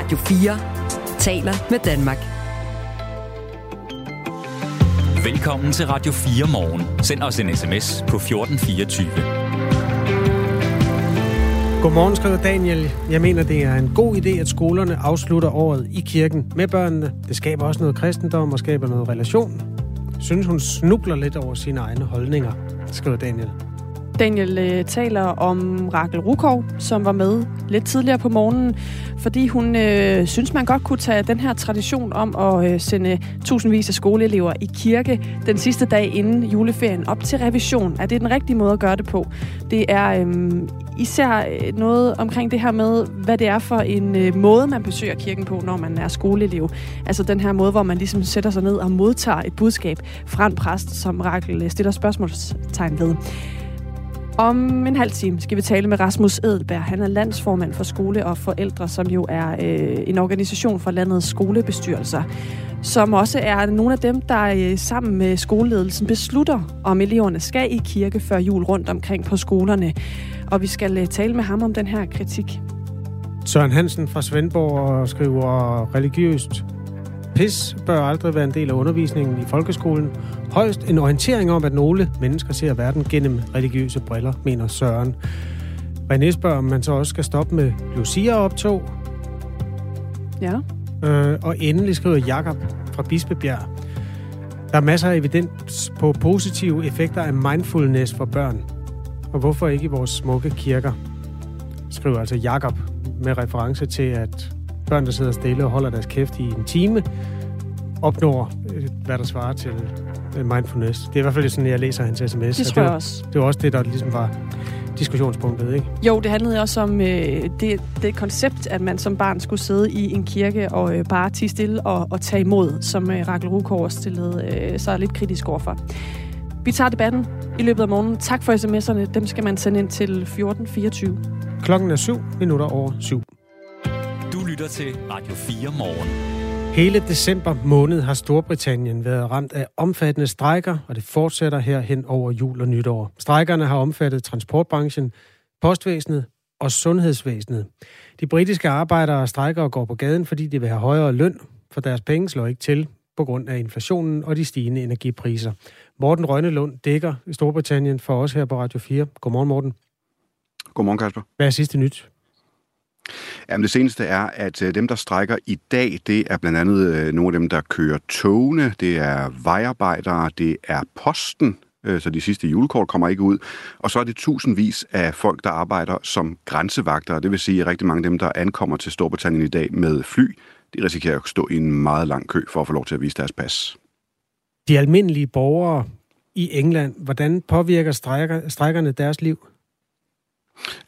Radio 4 taler med Danmark. Velkommen til Radio 4 morgen. Send os en sms på 1424. Godmorgen, skriver Daniel. Jeg mener, det er en god idé, at skolerne afslutter året i kirken med børnene. Det skaber også noget kristendom og skaber noget relation. Synes hun snubler lidt over sine egne holdninger, skriver Daniel. Daniel øh, taler om Rakel Rukov, som var med lidt tidligere på morgenen, fordi hun øh, synes, man godt kunne tage den her tradition om at øh, sende tusindvis af skoleelever i kirke den sidste dag inden juleferien op til revision. Er det den rigtige måde at gøre det på? Det er øhm, øh, især noget omkring det her med, hvad det er for en øh, måde, man besøger kirken på, når man er skoleelev. Altså den her måde, hvor man ligesom sætter sig ned og modtager et budskab fra en præst, som Rakel øh, stiller spørgsmålstegn ved. Om en halv time skal vi tale med Rasmus Edelberg. Han er landsformand for skole og forældre, som jo er øh, en organisation for landets skolebestyrelser, som også er nogle af dem, der øh, sammen med skoleledelsen beslutter, om eleverne skal i kirke før jul rundt omkring på skolerne. Og vi skal øh, tale med ham om den her kritik. Søren Hansen fra Svendborg skriver religiøst Pis bør aldrig være en del af undervisningen i folkeskolen. Højst en orientering om, at nogle mennesker ser verden gennem religiøse briller, mener Søren. René spørger, om man så også skal stoppe med Lucia-optog. Ja. Øh, og endelig skriver Jakob fra Bispebjerg. Der er masser af evidens på positive effekter af mindfulness for børn. Og hvorfor ikke i vores smukke kirker? Skriver altså Jakob med reference til, at Børn, der sidder stille og holder deres kæft i en time, opnår, øh, hvad der svarer til øh, mindfulness. Det er i hvert fald sådan, jeg læser hans sms. Det tror jeg også. Det var også det, der ligesom var diskussionspunktet, ikke? Jo, det handlede også om øh, det, det koncept, at man som barn skulle sidde i en kirke og øh, bare tige stille og, og tage imod, som øh, Rakel Rukov stillede øh, sig lidt kritisk overfor. Vi tager debatten i løbet af morgenen. Tak for sms'erne. Dem skal man sende ind til 14.24. Klokken er 7 minutter over 7 lytter til Radio 4 morgen. Hele december måned har Storbritannien været ramt af omfattende strejker, og det fortsætter her hen over jul og nytår. Strejkerne har omfattet transportbranchen, postvæsenet og sundhedsvæsenet. De britiske arbejdere strækker og går på gaden, fordi de vil have højere løn, for deres penge slår ikke til på grund af inflationen og de stigende energipriser. Morten Rønnelund dækker Storbritannien for os her på Radio 4. Godmorgen, Morten. Godmorgen, Kasper. Hvad er sidste nyt? Jamen det seneste er, at øh, dem, der strækker i dag, det er blandt andet øh, nogle af dem, der kører togene, det er vejarbejdere, det er posten, øh, så de sidste julekort kommer ikke ud. Og så er det tusindvis af folk, der arbejder som grænsevagter, det vil sige, at rigtig mange af dem, der ankommer til Storbritannien i dag med fly, de risikerer at stå i en meget lang kø for at få lov til at vise deres pas. De almindelige borgere i England, hvordan påvirker strækkerne deres liv?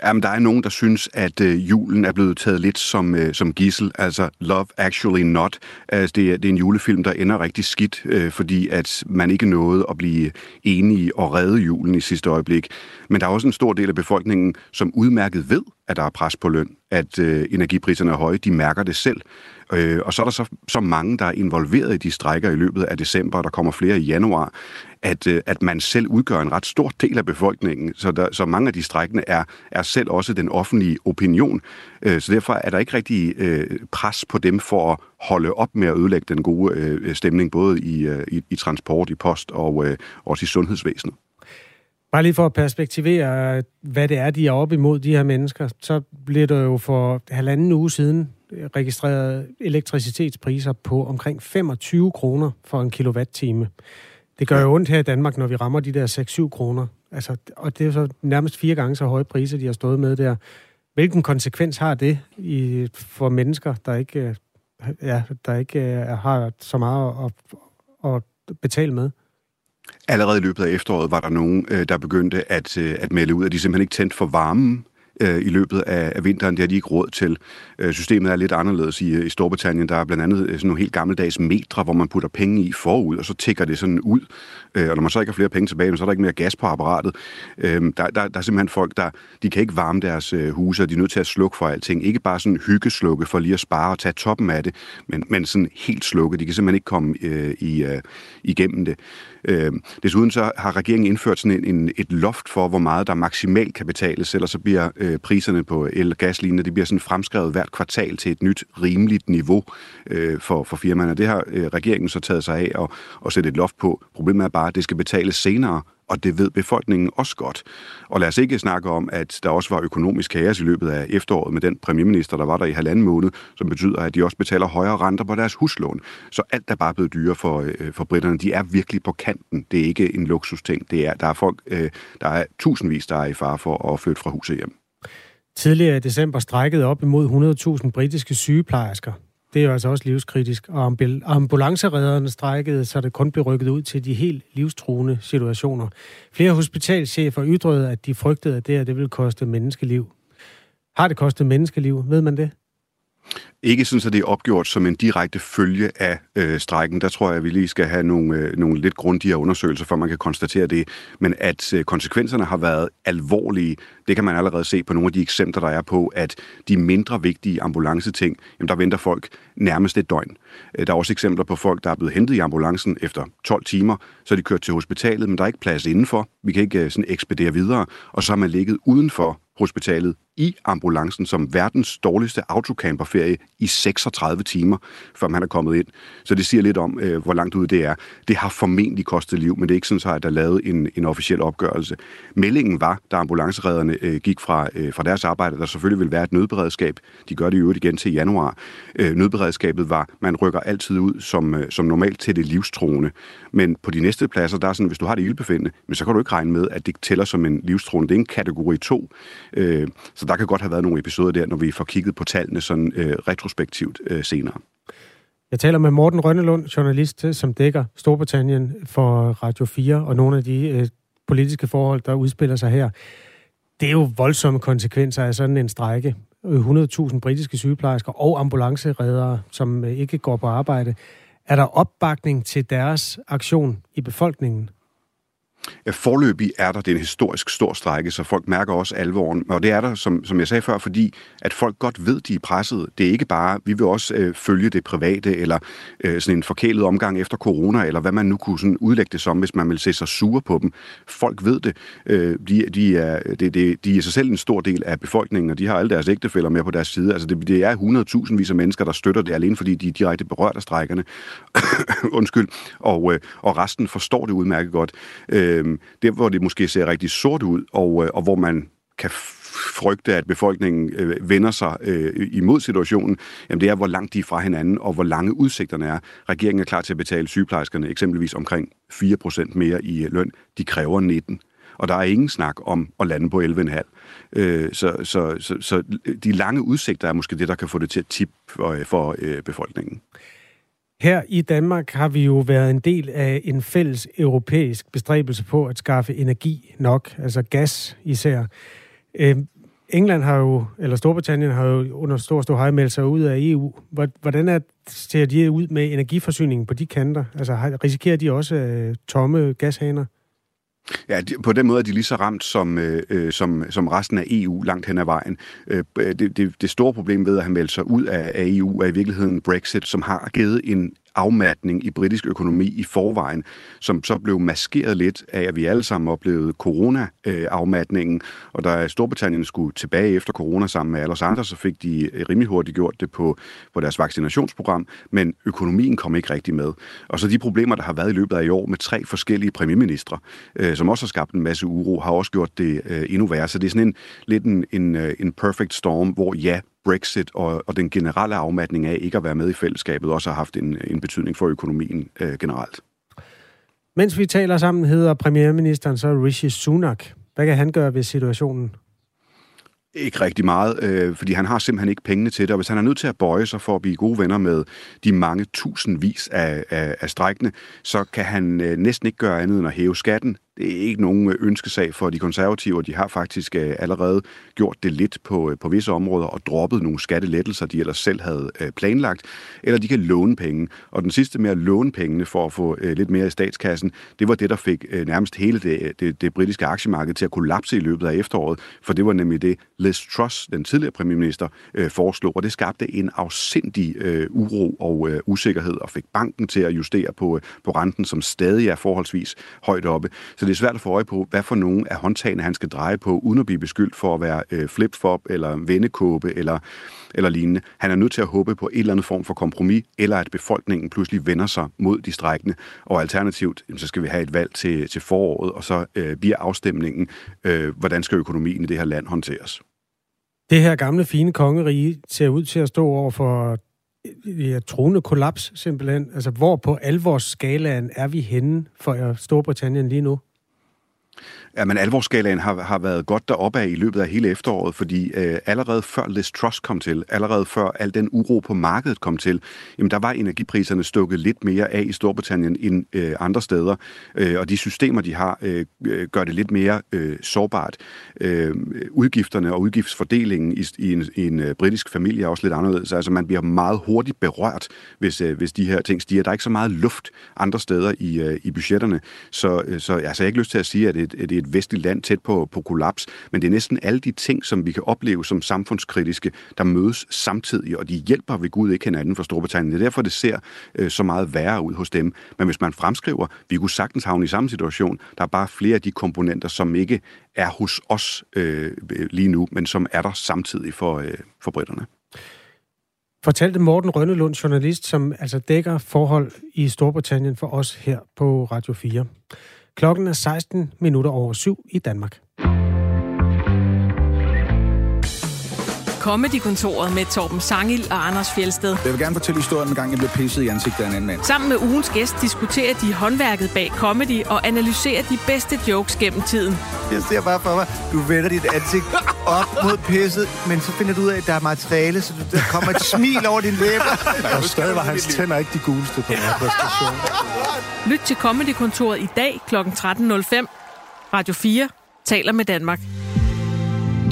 Jamen, der er nogen, der synes, at øh, julen er blevet taget lidt som, øh, som gissel. Altså, Love Actually Not. Altså, det, er, det er en julefilm, der ender rigtig skidt, øh, fordi at man ikke nåede at blive enige og redde julen i sidste øjeblik. Men der er også en stor del af befolkningen, som udmærket ved, at der er pres på løn, at øh, energipriserne er høje. De mærker det selv. Øh, og så er der så, så mange, der er involveret i de strækker i løbet af december, og der kommer flere i januar, at, øh, at man selv udgør en ret stor del af befolkningen. Så, der, så mange af de strækkende er, er selv også den offentlige opinion. Øh, så derfor er der ikke rigtig øh, pres på dem for at holde op med at ødelægge den gode øh, stemning, både i, øh, i, i transport, i post og øh, også i sundhedsvæsenet. Bare lige for at perspektivere, hvad det er, de er op imod, de her mennesker, så blev der jo for halvanden uge siden registreret elektricitetspriser på omkring 25 kroner for en kilowatt-time. Det gør jo ondt her i Danmark, når vi rammer de der 6-7 kroner. Altså, og det er så nærmest fire gange så høje priser, de har stået med der. Hvilken konsekvens har det i, for mennesker, der ikke, ja, der ikke er, har så meget at, at betale med? Allerede i løbet af efteråret var der nogen, øh, der begyndte at, øh, at melde ud, at de simpelthen ikke tændte for varmen øh, i løbet af, af vinteren. Det har de ikke råd til. Systemet er lidt anderledes i, i Storbritannien. Der er blandt andet sådan nogle helt gammeldags metre, hvor man putter penge i forud, og så tigger det sådan ud. Øh, og når man så ikke har flere penge tilbage, så er der ikke mere gas på apparatet. Øh, der, der, der er simpelthen folk, der de kan ikke varme deres øh, huse, og de er nødt til at slukke for alting. Ikke bare sådan hyggeslukke for lige at spare og tage toppen af det, men, men sådan helt slukke. De kan simpelthen ikke komme øh, i, øh, igennem det. Øh, desuden så har regeringen indført sådan en, en, et loft for, hvor meget der maksimalt kan betales, ellers så bliver øh, øh, priserne på el- og gaslinjer, det bliver sådan fremskrevet hvert kvartal til et nyt rimeligt niveau øh, for, for firmaerne. Det har øh, regeringen så taget sig af og, og sætte et loft på. Problemet er bare, at det skal betales senere, og det ved befolkningen også godt. Og lad os ikke snakke om, at der også var økonomisk kaos i løbet af efteråret med den premierminister, der var der i halvanden måned, som betyder, at de også betaler højere renter på deres huslån. Så alt er bare blevet dyrere for, øh, for britterne. De er virkelig på kanten. Det er ikke en luksusting. Det er, der er folk, øh, der er tusindvis, der er i fare for at flytte fra huset hjem. Tidligere i december strækkede op imod 100.000 britiske sygeplejersker. Det er jo altså også livskritisk. Og ambulanceredderne strækkede, så det kun blev rykket ud til de helt livstruende situationer. Flere hospitalchefer ytrede, at de frygtede, at det her det ville koste menneskeliv. Har det kostet menneskeliv? Ved man det? Ikke sådan, at det er opgjort som en direkte følge af øh, strækken. Der tror jeg, at vi lige skal have nogle, øh, nogle lidt grundigere undersøgelser, for man kan konstatere det. Men at øh, konsekvenserne har været alvorlige, det kan man allerede se på nogle af de eksempler, der er på, at de mindre vigtige ambulanceting, jamen der venter folk nærmest et døgn. Øh, der er også eksempler på folk, der er blevet hentet i ambulancen efter 12 timer, så er de kørt til hospitalet, men der er ikke plads indenfor. Vi kan ikke øh, sådan ekspedere videre, og så har man ligget udenfor hospitalet i ambulancen som verdens dårligste autocamperferie i 36 timer, før man er kommet ind. Så det siger lidt om, øh, hvor langt ude det er. Det har formentlig kostet liv, men det er ikke sådan, at der er lavet en, en officiel opgørelse. Meldingen var, da ambulanceredderne øh, gik fra, øh, fra deres arbejde, der selvfølgelig vil være et nødberedskab. De gør det i øvrigt igen til januar. Øh, nødberedskabet var, man rykker altid ud som, øh, som normalt til det livstruende. Men på de næste pladser, der er sådan, hvis du har det ildbefindende, men så kan du ikke regne med, at det tæller som en livstruende. Det er en kategori 2. Øh, så der kan godt have været nogle episoder der, når vi får kigget på tallene sådan øh, retrospektivt øh, senere. Jeg taler med Morten Rønnelund, journalist, øh, som dækker Storbritannien for Radio 4 og nogle af de øh, politiske forhold, der udspiller sig her. Det er jo voldsomme konsekvenser af sådan en strække. 100.000 britiske sygeplejersker og ambulancereddere, som øh, ikke går på arbejde. Er der opbakning til deres aktion i befolkningen? Øh, Forløbig er der, det er en historisk stor strække, så folk mærker også alvoren. Og det er der, som, som jeg sagde før, fordi at folk godt ved, de er presset. Det er ikke bare, vi vil også øh, følge det private, eller øh, sådan en forkælet omgang efter corona, eller hvad man nu kunne sådan udlægge det som, hvis man vil se sig sure på dem. Folk ved det. Øh, de, de, er, det, det, de er sig selv en stor del af befolkningen, og de har alle deres ægtefælder med på deres side. Altså det, det er 100.000 vis af mennesker, der støtter det, alene fordi de er direkte berørt af strækkerne. Undskyld. Og, øh, og resten forstår det udmærket godt. Øh, øh, der, hvor det måske ser rigtig sort ud, og, øh, og hvor man kan frygte, at befolkningen øh, vender sig øh, imod situationen, jamen det er, hvor langt de er fra hinanden, og hvor lange udsigterne er. Regeringen er klar til at betale sygeplejerskerne eksempelvis omkring 4% mere i øh, løn. De kræver 19 og der er ingen snak om at lande på 11,5. Øh, så, så, så, så de lange udsigter er måske det, der kan få det til at tippe for, for øh, befolkningen. Her i Danmark har vi jo været en del af en fælles europæisk bestræbelse på at skaffe energi nok, altså gas især. Øhm, England har jo, eller Storbritannien har jo under stor, stor hej meldt sig ud af EU. Hvordan er, ser de ud med energiforsyningen på de kanter? Altså risikerer de også øh, tomme gashaner? Ja, på den måde er de lige så ramt som, øh, øh, som, som resten af EU langt hen ad vejen. Øh, det, det, det store problem ved at have meldt sig ud af, af EU er i virkeligheden Brexit, som har givet en afmatning i britisk økonomi i forvejen, som så blev maskeret lidt af, at vi alle sammen oplevede corona-afmatningen, og da Storbritannien skulle tilbage efter corona sammen med alle os andre, så fik de rimelig hurtigt gjort det på, på deres vaccinationsprogram, men økonomien kom ikke rigtig med. Og så de problemer, der har været i løbet af i år med tre forskellige premierministre, øh, som også har skabt en masse uro, har også gjort det øh, endnu værre. Så det er sådan en, lidt en, en, øh, en perfect storm, hvor ja, Brexit og, og den generelle afmatning af ikke at være med i fællesskabet også har haft en, en betydning for økonomien øh, generelt. Mens vi taler sammen, hedder premierministeren så Rishi Sunak. Hvad kan han gøre ved situationen? Ikke rigtig meget, øh, fordi han har simpelthen ikke pengene til det, og hvis han er nødt til at bøje sig for at blive gode venner med de mange tusindvis af, af, af strækkende, så kan han øh, næsten ikke gøre andet end at hæve skatten, det er ikke nogen øh, ønskesag for de konservative, de har faktisk øh, allerede gjort det lidt på, øh, på visse områder og droppet nogle skattelettelser, de ellers selv havde planlagt, eller de kan låne penge. Og den sidste med at låne pengene for at få lidt mere i statskassen, det var det, der fik nærmest hele det, det, det britiske aktiemarked til at kollapse i løbet af efteråret, for det var nemlig det, Liz Truss, den tidligere premierminister, foreslog, og det skabte en afsindig uro og usikkerhed og fik banken til at justere på, på renten, som stadig er forholdsvis højt oppe. Så det er svært at få øje på, hvad for nogen af håndtagene han skal dreje på, uden at blive beskyldt for at være øh, flip-flop eller vendekåbe eller, eller lignende. Han er nødt til at håbe på en eller anden form for kompromis, eller at befolkningen pludselig vender sig mod de strækkende, og alternativt, så skal vi have et valg til, til foråret, og så øh, bliver afstemningen, øh, hvordan skal økonomien i det her land håndteres. Det her gamle, fine kongerige ser ud til at stå over for øh, ja, troende kollaps simpelthen. Altså, hvor på alvorsskalaen er vi henne for øh, Storbritannien lige nu? Ja, men alvorsskalaen har, har været godt deroppe af i løbet af hele efteråret, fordi øh, allerede før Liz Truss kom til, allerede før al den uro på markedet kom til, jamen der var energipriserne stukket lidt mere af i Storbritannien end øh, andre steder, øh, og de systemer, de har, øh, øh gør det lidt mere øh, sårbart. Øh, udgifterne og udgiftsfordelingen i, i en, i en øh, britisk familie er også lidt anderledes. Altså man bliver meget hurtigt berørt, hvis, øh, hvis de her ting stiger. Der er ikke så meget luft andre steder i, øh, i budgetterne, så, øh, så altså, jeg har ikke lyst til at sige, at det, at det er et vestligt land tæt på, på kollaps, men det er næsten alle de ting, som vi kan opleve som samfundskritiske, der mødes samtidig, og de hjælper ved Gud ikke hinanden for Storbritannien. Det er derfor, det ser øh, så meget værre ud hos dem. Men hvis man fremskriver, vi kunne sagtens havne i samme situation, der er bare flere af de komponenter, som ikke er hos os øh, lige nu, men som er der samtidig for, øh, for britterne. Fortalte Morten Rønnelund, journalist, som altså dækker forhold i Storbritannien for os her på Radio 4. Klokken er 16 minutter over syv i Danmark. Comedy-kontoret med Torben Sangil og Anders Fjelsted. Jeg vil gerne fortælle historien om gang, jeg blev pisset i ansigtet af en anden mand. Sammen med ugens gæst diskuterer de håndværket bag comedy og analyserer de bedste jokes gennem tiden. Jeg ser bare for mig, du vender dit ansigt op mod pisset, men så finder du ud af, at der er materiale, så der kommer et smil over din læber. Og stadig var hans tænder ikke de guleste på den her præstation. Lyt til Comedy-kontoret i dag kl. 13.05. Radio 4 taler med Danmark.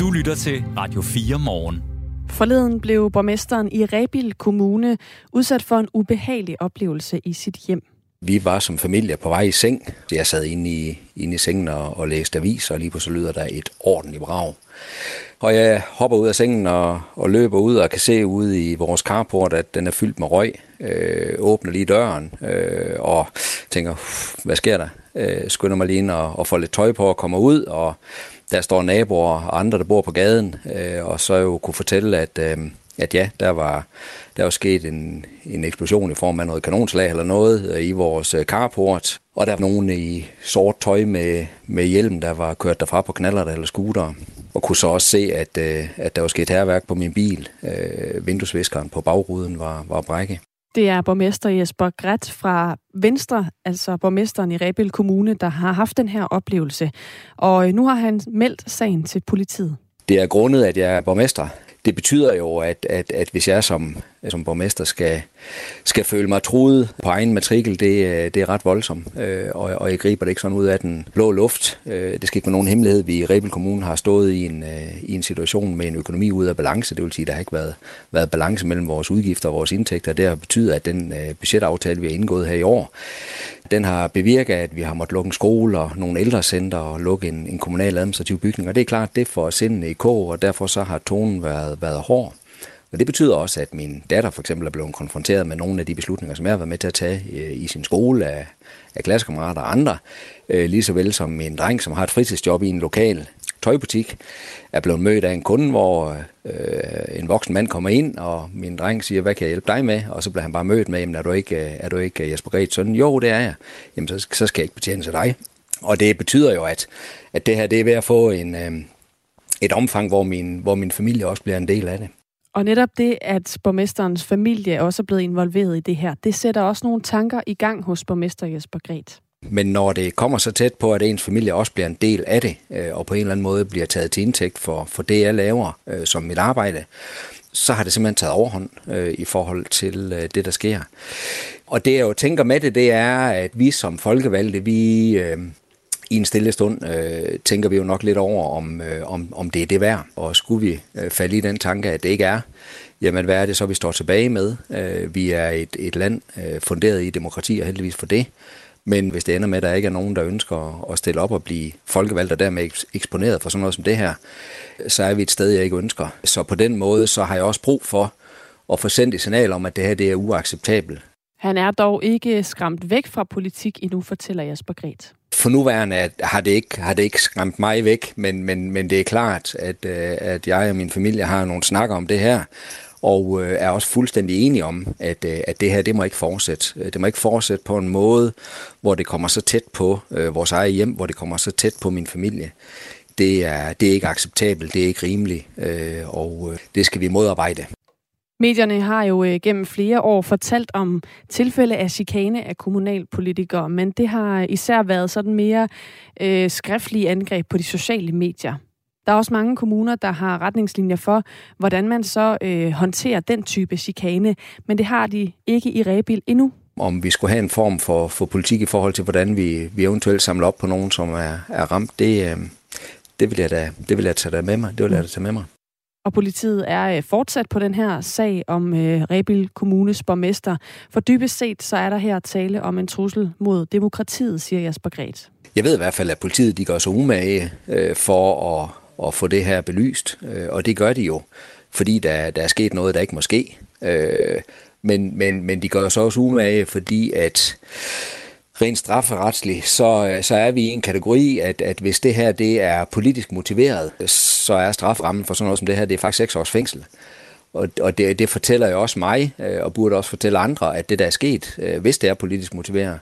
Du lytter til Radio 4 morgen. Forleden blev borgmesteren i Rebil Kommune udsat for en ubehagelig oplevelse i sit hjem. Vi var som familie på vej i seng. Jeg sad inde i, inde i sengen og, og læste avis, og lige på så lyder der et ordentligt brag. Og jeg hopper ud af sengen og, og løber ud og kan se ude i vores carport, at den er fyldt med røg. Øh, åbner lige døren øh, og tænker, hvad sker der? Øh, skynder mig lige ind og, og får lidt tøj på og kommer ud, og der står naboer og andre, der bor på gaden, øh, og så jo kunne fortælle, at, øh, at ja, der var, der var sket en, en eksplosion i form af noget kanonslag eller noget øh, i vores øh, carport, og der var nogen i sort tøj med, med hjelm, der var kørt derfra på knaller eller scooter, og kunne så også se, at, øh, at der var sket herværk på min bil. Øh, vinduesviskeren på bagruden var, var brække. Det er borgmester Jesper Gret fra Venstre, altså borgmesteren i Rebel Kommune, der har haft den her oplevelse. Og øh, nu har han meldt sagen til politiet. Det er grundet, at jeg er borgmester det betyder jo, at, at, at hvis jeg som, som borgmester skal, skal føle mig truet på egen matrikel, det, øh, det er ret voldsomt, øh, og, og jeg griber det ikke sådan ud af den blå luft. Øh, det skal ikke være nogen hemmelighed. Vi i Rebel Kommune har stået i en, øh, i en situation med en økonomi ud af balance. Det vil sige, at der har ikke været, været balance mellem vores udgifter og vores indtægter. Det har betydet, at den øh, budgetaftale, vi har indgået her i år, den har bevirket, at vi har måttet lukke en skole og nogle ældrecenter og lukke en, en kommunal administrativ bygning. Og det er klart, det får sindene i kog, og derfor så har tonen været, været hård. Men det betyder også, at min datter for eksempel er blevet konfronteret med nogle af de beslutninger, som jeg har været med til at tage øh, i sin skole af, af klassekammerater og andre. Øh, lige så vel som min dreng, som har et fritidsjob i en lokal tøjbutik, er blevet mødt af en kunde, hvor øh, en voksen mand kommer ind, og min dreng siger, hvad kan jeg hjælpe dig med? Og så bliver han bare mødt med, jamen er du ikke, øh, er du ikke øh, Jesper Grets søn? Jo, det er jeg. Jamen så, så skal jeg ikke betjene til dig. Og det betyder jo, at, at det her det er ved at få en, øh, et omfang, hvor min, hvor min familie også bliver en del af det. Og netop det, at borgmesterens familie også er blevet involveret i det her, det sætter også nogle tanker i gang hos borgmester Jesper Gret. Men når det kommer så tæt på, at ens familie også bliver en del af det, øh, og på en eller anden måde bliver taget til indtægt for, for det, jeg laver øh, som mit arbejde, så har det simpelthen taget overhånd øh, i forhold til øh, det, der sker. Og det, jeg jo tænker med det, det er, at vi som folkevalgte, vi øh, i en stille stund øh, tænker vi jo nok lidt over, om, øh, om, om det er det værd. Og skulle vi øh, falde i den tanke, at det ikke er, jamen hvad er det så, vi står tilbage med? Øh, vi er et, et land øh, funderet i demokrati, og heldigvis for det. Men hvis det ender med, at der ikke er nogen, der ønsker at stille op og blive folkevalgt og dermed eksponeret for sådan noget som det her, så er vi et sted, jeg ikke ønsker. Så på den måde, så har jeg også brug for at få sendt et signal om, at det her det er uacceptabelt. Han er dog ikke skræmt væk fra politik endnu, fortæller Jesper Gret for nuværende har det ikke, har det ikke skræmt mig væk, men, men, men det er klart, at, øh, at jeg og min familie har nogle snakker om det her, og øh, er også fuldstændig enige om, at, øh, at det her, det må ikke fortsætte. Det må ikke fortsætte på en måde, hvor det kommer så tæt på øh, vores eget hjem, hvor det kommer så tæt på min familie. Det er, det er ikke acceptabelt, det er ikke rimeligt, øh, og øh, det skal vi modarbejde. Medierne har jo øh, gennem flere år fortalt om tilfælde af chikane af kommunalpolitikere, men det har især været sådan mere øh, skriftlige angreb på de sociale medier. Der er også mange kommuner, der har retningslinjer for, hvordan man så øh, håndterer den type chikane, men det har de ikke i Rebil endnu. Om vi skulle have en form for, for politik i forhold til, hvordan vi, vi eventuelt samler op på nogen, som er, er ramt, det, øh, det, vil jeg da, det vil jeg tage med mig. Det vil jeg da tage med mig. Og politiet er øh, fortsat på den her sag om øh, Rebil Kommunes borgmester. For dybest set så er der her tale om en trussel mod demokratiet, siger Jasper Gret. Jeg ved i hvert fald, at politiet de gør sig umage øh, for at, at få det her belyst. Øh, og det gør de jo, fordi der, der er sket noget, der ikke må ske. Øh, men, men, men de gør sig også umage, fordi at rent strafferetsligt, så, øh, så er vi i en kategori, at, at hvis det her det er politisk motiveret, så er straframmen for sådan noget som det her, det er faktisk 6 års fængsel. Og, og det, det fortæller jo også mig, øh, og burde også fortælle andre, at det der er sket, øh, hvis det er politisk motiveret,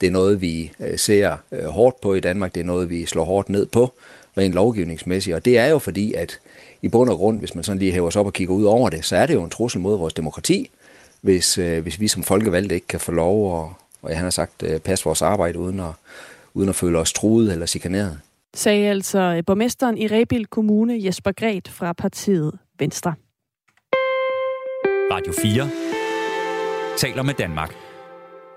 det er noget, vi ser hårdt på i Danmark, det er noget, vi slår hårdt ned på, rent lovgivningsmæssigt. Og det er jo fordi, at i bund og grund, hvis man sådan lige hæver sig op og kigger ud over det, så er det jo en trussel mod vores demokrati, hvis, hvis vi som folkevalgte ikke kan få lov at, og han har sagt, passe vores arbejde uden at, uden at føle os truet eller chikaneret sagde altså borgmesteren i Rebil Kommune, Jesper Gret fra partiet Venstre. Radio 4 taler med Danmark.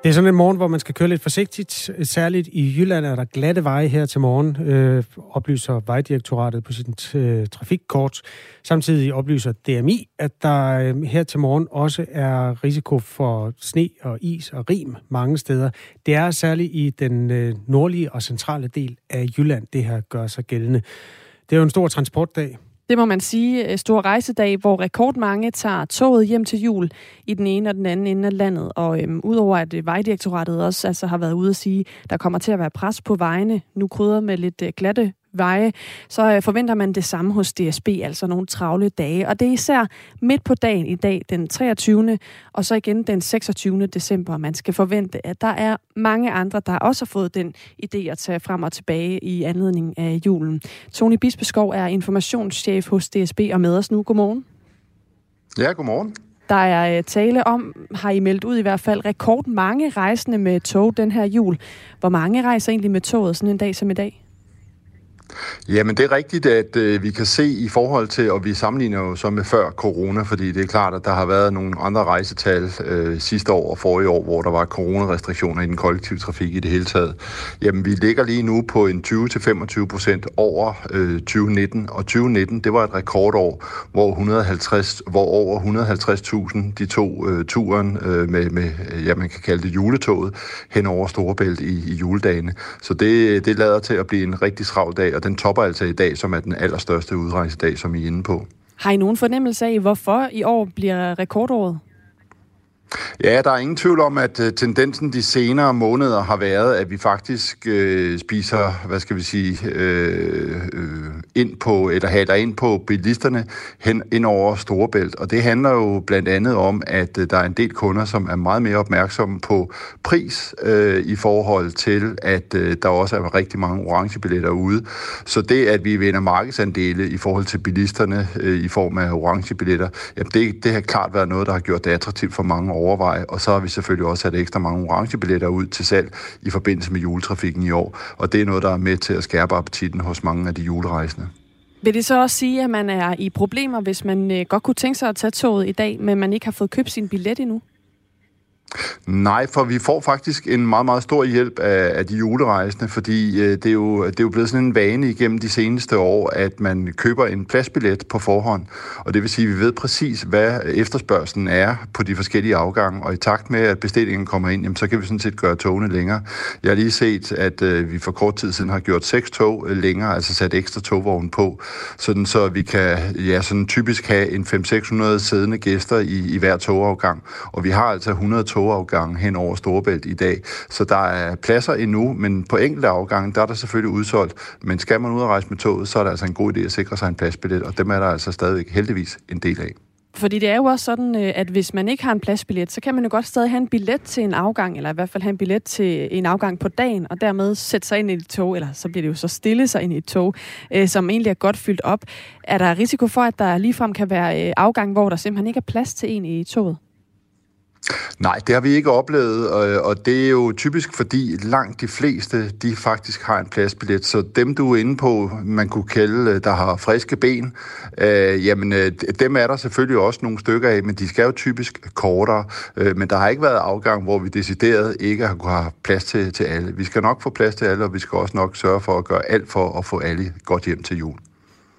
Det er sådan en morgen, hvor man skal køre lidt forsigtigt. Særligt i Jylland er der glatte veje her til morgen, øh, oplyser Vejdirektoratet på sit øh, trafikkort. Samtidig oplyser DMI, at der øh, her til morgen også er risiko for sne og is og rim mange steder. Det er særligt i den øh, nordlige og centrale del af Jylland, det her gør sig gældende. Det er jo en stor transportdag. Det må man sige. Øh, Stor rejsedag, hvor rekordmange tager toget hjem til jul i den ene og den anden ende af landet. Og øhm, udover at øh, Vejdirektoratet også altså, har været ude at sige, der kommer til at være pres på vejene, nu krydder med lidt øh, glatte veje, så øh, forventer man det samme hos DSB, altså nogle travle dage. Og det er især midt på dagen i dag, den 23. og så igen den 26. december, man skal forvente, at der er mange andre, der også har fået den idé at tage frem og tilbage i anledning af julen. Tony Bispeskov er informationschef hos DSB og med os nu. Godmorgen. Ja, godmorgen. Der er øh, tale om, har I meldt ud i hvert fald, rekord mange rejsende med tog den her jul. Hvor mange rejser egentlig med toget sådan en dag som i dag? Jamen det er rigtigt, at øh, vi kan se i forhold til, og vi sammenligner jo så med før corona, fordi det er klart, at der har været nogle andre rejsetal øh, sidste år og forrige år, hvor der var coronarestriktioner i den kollektive trafik i det hele taget. Jamen vi ligger lige nu på en 20-25 procent over øh, 2019, og 2019 det var et rekordår, hvor, 150, hvor over 150.000 de to øh, turen øh, med, med, øh, ja man kan kalde det juletoget, hen over Storebælt i, i juledagene. Så det, øh, det lader til at blive en rigtig travl dag, og den topper altså i dag, som er den allerstørste udrejsedag, som I er inde på. Har I nogen fornemmelse af, hvorfor i år bliver rekordåret? Ja, der er ingen tvivl om, at øh, tendensen de senere måneder har været, at vi faktisk øh, spiser, hvad skal vi sige, øh, øh ind på, eller haler ind på bilisterne hen ind over Storebælt. Og det handler jo blandt andet om, at øh, der er en del kunder, som er meget mere opmærksomme på pris øh, i forhold til, at øh, der også er rigtig mange orange billetter ude. Så det, at vi vinder markedsandele i forhold til bilisterne øh, i form af orange billetter, jamen det, det har klart været noget, der har gjort det attraktivt for mange overveje. Og så har vi selvfølgelig også sat ekstra mange orange billetter ud til salg i forbindelse med juletrafikken i år. Og det er noget, der er med til at skærpe appetitten hos mange af de julerejsende. Vil det så også sige, at man er i problemer, hvis man øh, godt kunne tænke sig at tage toget i dag, men man ikke har fået købt sin billet endnu? Nej, for vi får faktisk en meget, meget stor hjælp af, af de julerejsende, fordi øh, det, er jo, det er jo blevet sådan en vane igennem de seneste år, at man køber en pladsbillet på forhånd. Og det vil sige, at vi ved præcis, hvad efterspørgselen er på de forskellige afgange, og i takt med, at bestillingen kommer ind, jamen, så kan vi sådan set gøre togene længere. Jeg har lige set, at øh, vi for kort tid siden har gjort seks tog øh, længere, altså sat ekstra togvogn på, sådan så vi kan ja, sådan typisk have en 500-600 siddende gæster i, i hver togafgang. Og vi har altså 100 tog togafgange hen over Storebælt i dag. Så der er pladser endnu, men på enkelte afgange, der er der selvfølgelig udsolgt. Men skal man ud og rejse med toget, så er det altså en god idé at sikre sig en pladsbillet, og dem er der altså stadigvæk heldigvis en del af. Fordi det er jo også sådan, øh, at hvis man ikke har en pladsbillet, så kan man jo godt stadig have en billet til en afgang, eller i hvert fald have en billet til en afgang på dagen, og dermed sætte sig ind i et tog, eller så bliver det jo så stille sig ind i et tog, øh, som egentlig er godt fyldt op. Er der risiko for, at der ligefrem kan være øh, afgang, hvor der simpelthen ikke er plads til en i toget? Nej, det har vi ikke oplevet, og det er jo typisk, fordi langt de fleste, de faktisk har en pladsbillet. Så dem, du er inde på, man kunne kalde, øh, der har friske ben, øh, jamen øh, dem er der selvfølgelig også nogle stykker af, men de skal jo typisk kortere. Øh, men der har ikke været afgang, hvor vi decideret ikke har kunne have plads til, til alle. Vi skal nok få plads til alle, og vi skal også nok sørge for at gøre alt for at få alle godt hjem til jul.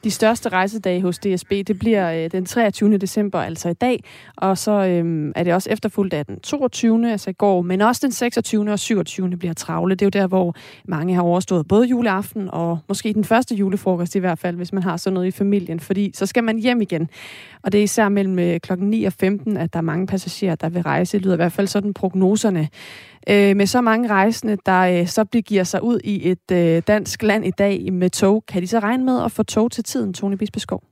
De største rejsedage hos DSB, det bliver øh, den 23. december, altså i dag, og så øh, er det også efterfulgt af den 22. altså i går, men også den 26. og 27. bliver travle. Det er jo der, hvor mange har overstået både juleaften og måske den første julefrokost i hvert fald, hvis man har sådan noget i familien, fordi så skal man hjem igen. Og det er især mellem øh, klokken 9 og 15, at der er mange passagerer, der vil rejse. Det lyder i hvert fald sådan prognoserne. Øh, med så mange rejsende, der øh, så giver sig ud i et øh, dansk land i dag med tog, kan de så regne med at få tog til tiden, Tony Bisbeskov?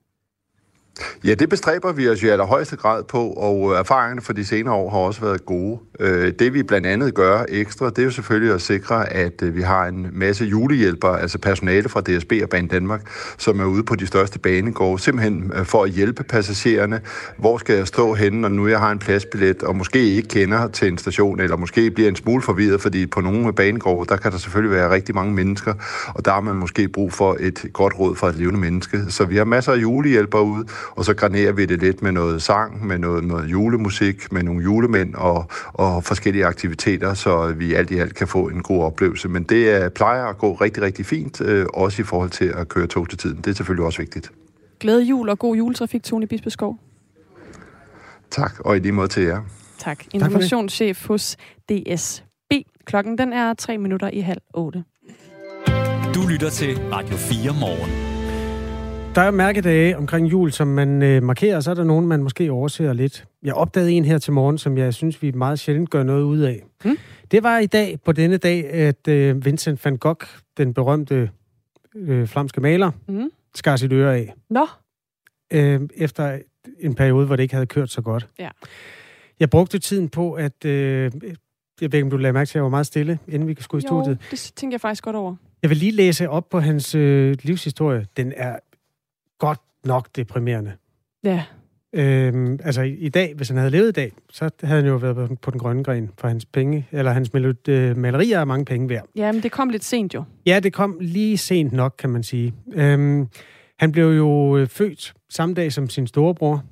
Ja, det bestræber vi os i allerhøjeste grad på, og erfaringerne for de senere år har også været gode. Øh, det vi blandt andet gør ekstra, det er jo selvfølgelig at sikre, at øh, vi har en masse julehjælpere, altså personale fra DSB og Bane Danmark, som er ude på de største banegårde, simpelthen øh, for at hjælpe passagererne. Hvor skal jeg stå henne, når nu jeg har en pladsbillet, og måske ikke kender til en station, eller måske bliver en smule forvirret, fordi på nogle banegårde, der kan der selvfølgelig være rigtig mange mennesker, og der har man måske brug for et godt råd fra et levende menneske. Så vi har masser af julehjælpere ude, og så granerer vi det lidt med noget sang, med noget, noget julemusik, med nogle julemænd og, og forskellige aktiviteter, så vi alt i alt kan få en god oplevelse. Men det er, plejer at gå rigtig, rigtig fint, øh, også i forhold til at køre tog til tiden. Det er selvfølgelig også vigtigt. Glæde jul og god juletrafik, Tone Bispeskov. Tak, og i lige måde til jer. Tak. Informationschef hos DSB. Klokken den er tre minutter i halv otte. Du lytter til Radio 4 morgen. Der er mærkedage omkring jul, som man øh, markerer, og så er der nogen, man måske overser lidt. Jeg opdagede en her til morgen, som jeg synes, vi meget sjældent gør noget ud af. Hmm? Det var i dag, på denne dag, at øh, Vincent van Gogh, den berømte øh, flamske maler, hmm? skar sit øre af. Nå. Øh, efter en periode, hvor det ikke havde kørt så godt. Ja. Jeg brugte tiden på, at... Øh, jeg ved ikke, om du lagde mærke til, at jeg var meget stille, inden vi skulle i jo, studiet. det tænker jeg faktisk godt over. Jeg vil lige læse op på hans øh, livshistorie. Den er godt nok deprimerende. Ja. Øhm, altså i, i dag, hvis han havde levet i dag, så havde han jo været på den grønne gren for hans penge, eller hans melod, øh, malerier er mange penge værd. Ja, men det kom lidt sent jo. Ja, det kom lige sent nok, kan man sige. Øhm, han blev jo øh, født samme dag som sin storebror.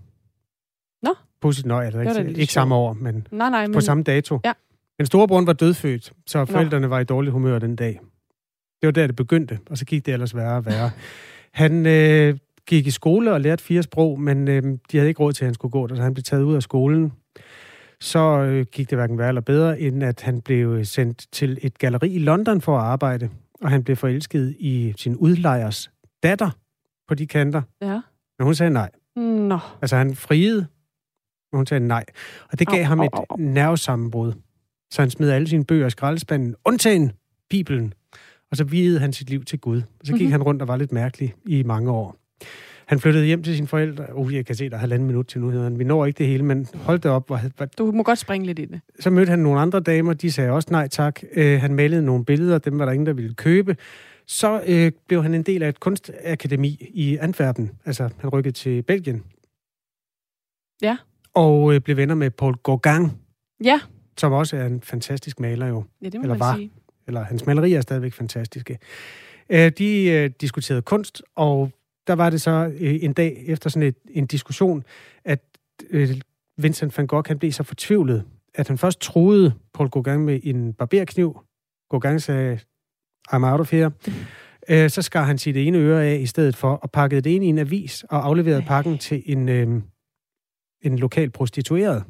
Nå? Pudsigt nøj, altså ikke, ikke samme år, men, nej, nej, men på samme dato. Ja. Men storebroren var dødfødt, så forældrene Nå. var i dårlig humør den dag. Det var der, det begyndte, og så gik det ellers værre og værre. Han øh, gik i skole og lærte fire sprog, men øh, de havde ikke råd til, at han skulle gå der, så han blev taget ud af skolen. Så øh, gik det hverken værre eller bedre, end at han blev sendt til et galleri i London for at arbejde, og han blev forelsket i sin udlejers datter på de kanter. Ja. Men hun sagde nej. Nå. Altså han friede, men hun sagde nej. Og det gav au, ham et au, au. nervesammenbrud. Så han smed alle sine bøger i skraldespanden, undtagen Bibelen. Og så videde han sit liv til Gud. Og så gik mm-hmm. han rundt og var lidt mærkelig i mange år. Han flyttede hjem til sine forældre. Uh, jeg kan se, der er halvanden minut til nu. Han. Vi når ikke det hele, men hold det op. Hvor, hvor... Du må godt springe lidt i det. Så mødte han nogle andre damer. De sagde også nej tak. Uh, han malede nogle billeder. Dem var der ingen, der ville købe. Så uh, blev han en del af et kunstakademi i Antwerpen. Altså, han rykkede til Belgien. Ja. Og uh, blev venner med Paul Gauguin. Ja. Som også er en fantastisk maler jo. Ja, det må Eller man var. sige. Eller hans malerier er stadigvæk fantastiske. Uh, de uh, diskuterede kunst, og der var det så øh, en dag efter sådan et, en diskussion, at øh, Vincent van Gogh han blev så fortvivlet, at han først troede Paul Gauguin med en barberkniv. Gauguin sagde, I'm out of here. Øh, så skar han sit ene øre af i stedet for, og pakkede det ind i en avis, og afleverede pakken til en, øh, en lokal prostitueret.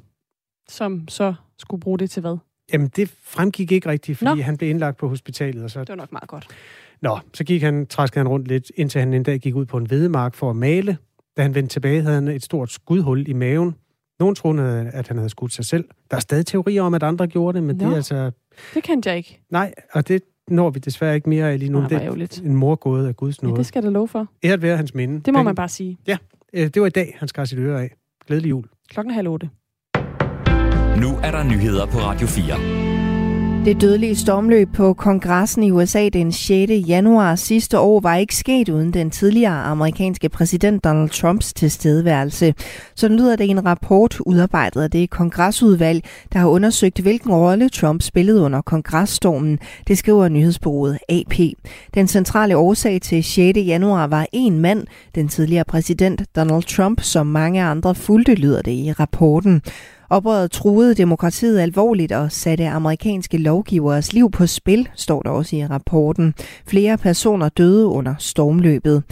Som så skulle bruge det til hvad? Jamen, det fremgik ikke rigtigt, fordi Nå. han blev indlagt på hospitalet. Og så... Det var nok meget godt. Nå, så gik han, træskede han rundt lidt, indtil han en dag gik ud på en vedemark for at male. Da han vendte tilbage, havde han et stort skudhul i maven. Nogen troede, at han havde skudt sig selv. Der er stadig teorier om, at andre gjorde det, men Nå, det er altså... Det kendte jeg ikke. Nej, og det når vi desværre ikke mere af lige nu. Nej, det er en mor gået af Guds nåde. Ja, det skal der lov for. Æret være hans minde. Det må Den, man bare sige. Ja, øh, det var i dag, han skar sit øre af. Glædelig jul. Klokken halv otte. Nu er der nyheder på Radio 4. Det dødelige stormløb på kongressen i USA den 6. januar sidste år var ikke sket uden den tidligere amerikanske præsident Donald Trumps tilstedeværelse. Sådan lyder det i en rapport udarbejdet af det kongressudvalg, der har undersøgt, hvilken rolle Trump spillede under kongresstormen. Det skriver nyhedsbureauet AP. Den centrale årsag til 6. januar var en mand, den tidligere præsident Donald Trump, som mange andre fulgte, lyder det i rapporten. Oprøret truede demokratiet alvorligt og satte amerikanske lovgiveres liv på spil, står der også i rapporten. Flere personer døde under stormløbet.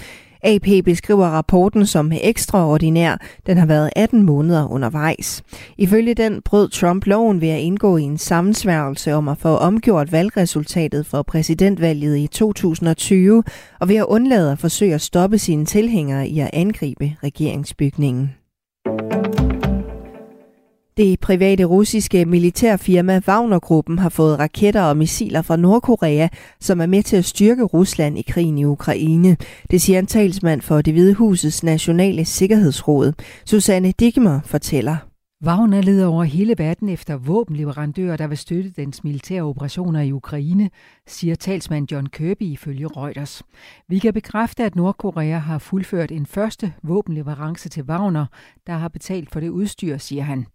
AP beskriver rapporten som ekstraordinær. Den har været 18 måneder undervejs. Ifølge den brød Trump loven ved at indgå i en sammensværgelse om at få omgjort valgresultatet for præsidentvalget i 2020 og ved at undlade at forsøge at stoppe sine tilhængere i at angribe regeringsbygningen. Det private russiske militærfirma Wagner-gruppen har fået raketter og missiler fra Nordkorea, som er med til at styrke Rusland i krigen i Ukraine. Det siger en talsmand for det Hvide Husets nationale sikkerhedsråd. Susanne Digmer fortæller. Wagner leder over hele verden efter våbenleverandører, der vil støtte dens militære operationer i Ukraine, siger talsmand John Kirby ifølge Reuters. Vi kan bekræfte, at Nordkorea har fuldført en første våbenleverance til Wagner, der har betalt for det udstyr, siger han.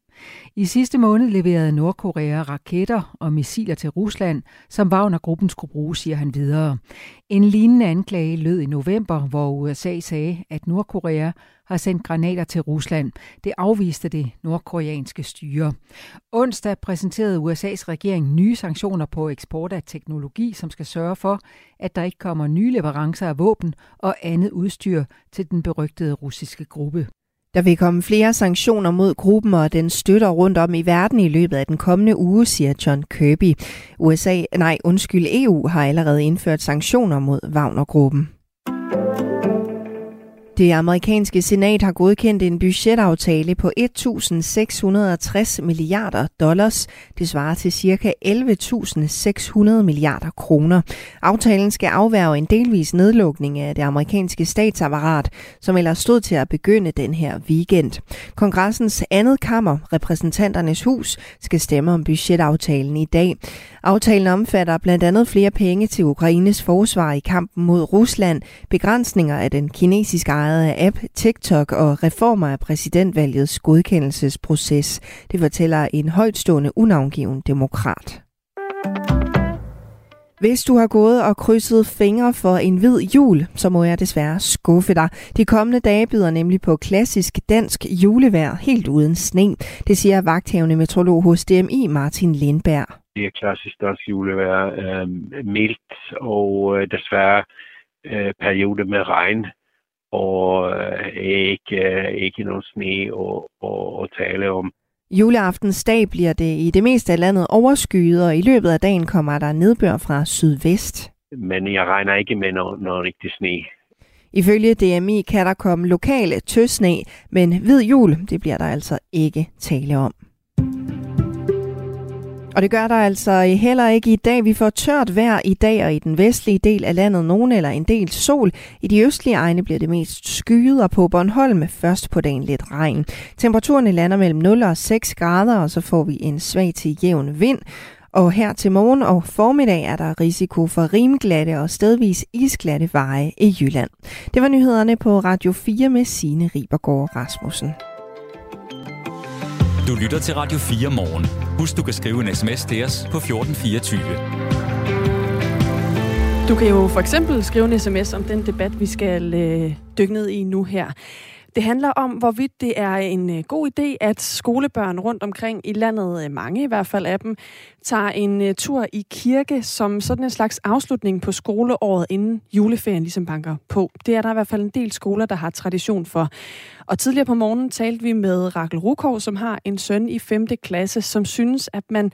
I sidste måned leverede Nordkorea raketter og missiler til Rusland, som Wagner-gruppen skulle bruge, siger han videre. En lignende anklage lød i november, hvor USA sagde, at Nordkorea har sendt granater til Rusland. Det afviste det nordkoreanske styre. Onsdag præsenterede USA's regering nye sanktioner på eksport af teknologi, som skal sørge for, at der ikke kommer nye leverancer af våben og andet udstyr til den berygtede russiske gruppe. Der vil komme flere sanktioner mod gruppen og den støtter rundt om i verden i løbet af den kommende uge, siger John Kirby. USA, nej, undskyld, EU har allerede indført sanktioner mod Wagner-gruppen. Det amerikanske senat har godkendt en budgetaftale på 1.660 milliarder dollars. Det svarer til ca. 11.600 milliarder kroner. Aftalen skal afværge en delvis nedlukning af det amerikanske statsapparat, som ellers stod til at begynde den her weekend. Kongressens andet kammer, repræsentanternes hus, skal stemme om budgetaftalen i dag. Aftalen omfatter blandt andet flere penge til Ukraines forsvar i kampen mod Rusland, begrænsninger af den kinesiske ejede app TikTok og reformer af præsidentvalgets godkendelsesproces. Det fortæller en højtstående unavngiven demokrat. Hvis du har gået og krydset fingre for en hvid jul, så må jeg desværre skuffe dig. De kommende dage byder nemlig på klassisk dansk julevejr helt uden sne. Det siger vagthavende metrolog hos DMI Martin Lindberg. Det er klassisk dansk julevejr. Øh, mildt og øh, desværre øh, periode med regn og øh, ikke, øh, ikke nogen sne og, og, og tale om. Juleaftens dag bliver det i det meste af landet overskyet, og i løbet af dagen kommer der nedbør fra sydvest. Men jeg regner ikke med noget, noget rigtig sne. Ifølge DMI kan der komme lokale tøsne, men hvid jul, det bliver der altså ikke tale om. Og det gør der altså heller ikke i dag. Vi får tørt vejr i dag, og i den vestlige del af landet nogen eller en del sol. I de østlige egne bliver det mest skyet, og på Bornholm først på dagen lidt regn. Temperaturen lander mellem 0 og 6 grader, og så får vi en svag til jævn vind. Og her til morgen og formiddag er der risiko for rimglatte og stedvis isglatte veje i Jylland. Det var nyhederne på Radio 4 med Signe Ribergaard Rasmussen. Du lytter til Radio 4 morgen. Husk, du kan skrive en sms til os på 1424. Du kan jo for eksempel skrive en sms om den debat, vi skal øh, dykke ned i nu her. Det handler om, hvorvidt det er en øh, god idé, at skolebørn rundt omkring i landet, øh, mange i hvert fald af dem, tager en øh, tur i kirke som sådan en slags afslutning på skoleåret, inden juleferien ligesom banker på. Det er der i hvert fald en del skoler, der har tradition for. Og tidligere på morgenen talte vi med Rakel Rukov, som har en søn i 5. klasse, som synes, at man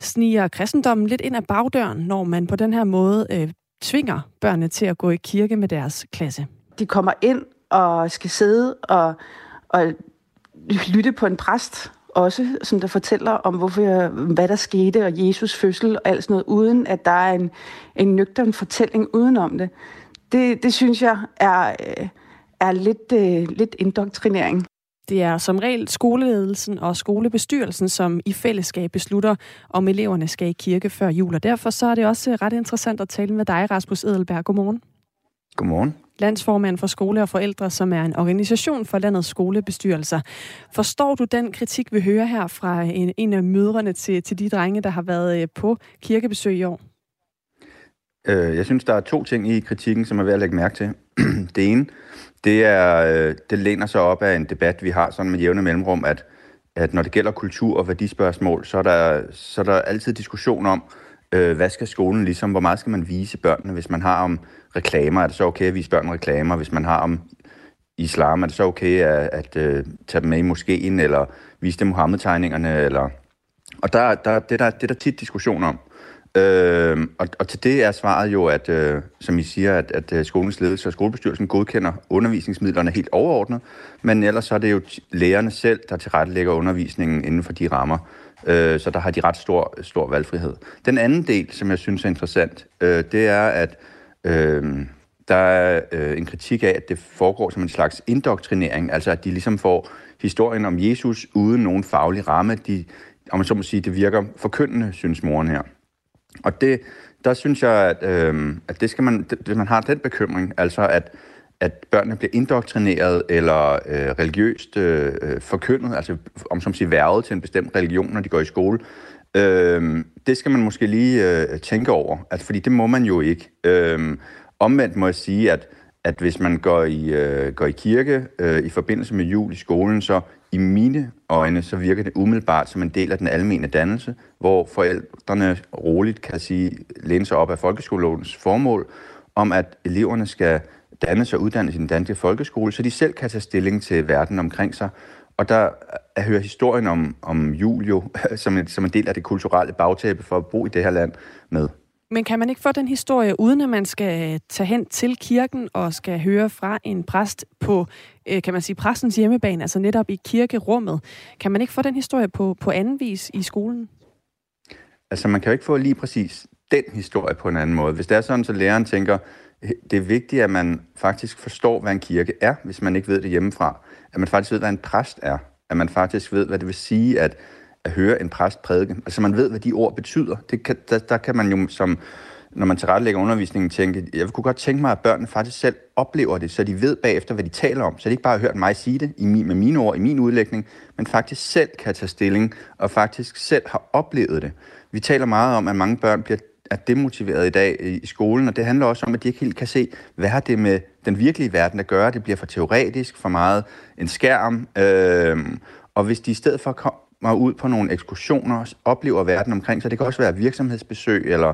sniger kristendommen lidt ind ad bagdøren, når man på den her måde øh, tvinger børnene til at gå i kirke med deres klasse. De kommer ind og skal sidde og, og lytte på en præst også, som der fortæller om, hvorfor, hvad der skete, og Jesus fødsel og alt sådan noget, uden at der er en, en nøgtern fortælling udenom det. Det, det synes jeg er, øh, er lidt, øh, lidt indoktrinering. Det er som regel skoleledelsen og skolebestyrelsen, som i fællesskab beslutter, om eleverne skal i kirke før jul. Og derfor så er det også ret interessant at tale med dig, Rasmus Edelberg. Godmorgen. Godmorgen. Landsformand for Skole og Forældre, som er en organisation for landets skolebestyrelser. Forstår du den kritik, vi hører her fra en, en af mødrene til, til de drenge, der har været øh, på kirkebesøg i år? Øh, jeg synes, der er to ting i kritikken, som er værd at lægge mærke til. det ene, det, er, øh, det læner sig op af en debat, vi har sådan med jævne mellemrum, at, at når det gælder kultur og værdispørgsmål, så er der, så er der altid diskussion om, øh, hvad skal skolen ligesom, hvor meget skal man vise børnene, hvis man har om reklamer, er det så okay at vise børn reklamer, hvis man har om islam, er det så okay at, at uh, tage dem med i moskeen, eller vise dem Mohammed-tegningerne, eller... Og der, der, det, der, det er der tit diskussion om. Øh, og, og til det er svaret jo, at, øh, som I siger, at, at øh, skolens ledelse og skolebestyrelsen godkender undervisningsmidlerne helt overordnet, men ellers så er det jo lærerne selv, der tilrettelægger undervisningen inden for de rammer. Øh, så der har de ret stor, stor valgfrihed. Den anden del, som jeg synes er interessant, øh, det er, at øh, der er øh, en kritik af, at det foregår som en slags indoktrinering, altså at de ligesom får historien om Jesus uden nogen faglig ramme. De, om man så må sige, det virker forkyndende, synes moren her. Og det, der synes jeg, at, øh, at det skal man, hvis man har den bekymring, altså at, at børnene bliver indoktrineret eller øh, religiøst øh, øh, forkyndet, altså om som siger værvet til en bestemt religion, når de går i skole, øh, det skal man måske lige øh, tænke over, altså, fordi det må man jo ikke. Øh, omvendt må jeg sige, at, at hvis man går i, øh, går i kirke øh, i forbindelse med jul i skolen, så i mine øjne, så virker det umiddelbart som en del af den almene dannelse, hvor forældrene roligt kan sige, læne sig op af folkeskolelovens formål, om at eleverne skal danne sig og uddannes i den danske folkeskole, så de selv kan tage stilling til verden omkring sig. Og der er hører historien om, om jul jo, som en, som en del af det kulturelle bagtæppe for at bo i det her land med. Men kan man ikke få den historie, uden at man skal tage hen til kirken og skal høre fra en præst på, øh, kan man sige, præstens hjemmebane, altså netop i kirkerummet? Kan man ikke få den historie på, på anden vis i skolen? Altså, man kan jo ikke få lige præcis den historie på en anden måde. Hvis det er sådan, så læreren tænker, det er vigtigt, at man faktisk forstår, hvad en kirke er, hvis man ikke ved det hjemmefra. At man faktisk ved, hvad en præst er. At man faktisk ved, hvad det vil sige, at at høre en præst prædike. Altså man ved, hvad de ord betyder. Det kan, der, der kan man jo som, når man tilrettelægger undervisningen, tænke, jeg kunne godt tænke mig, at børnene faktisk selv oplever det, så de ved bagefter, hvad de taler om. Så de ikke bare har hørt mig sige det i min, med mine ord, i min udlægning, men faktisk selv kan tage stilling, og faktisk selv har oplevet det. Vi taler meget om, at mange børn bliver er demotiveret i dag i skolen, og det handler også om, at de ikke helt kan se, hvad har det med den virkelige verden at gøre. Det bliver for teoretisk, for meget en skærm, øh, og hvis de i stedet for kommer ud på nogle ekskursioner, oplever verden omkring sig. Det kan også være virksomhedsbesøg eller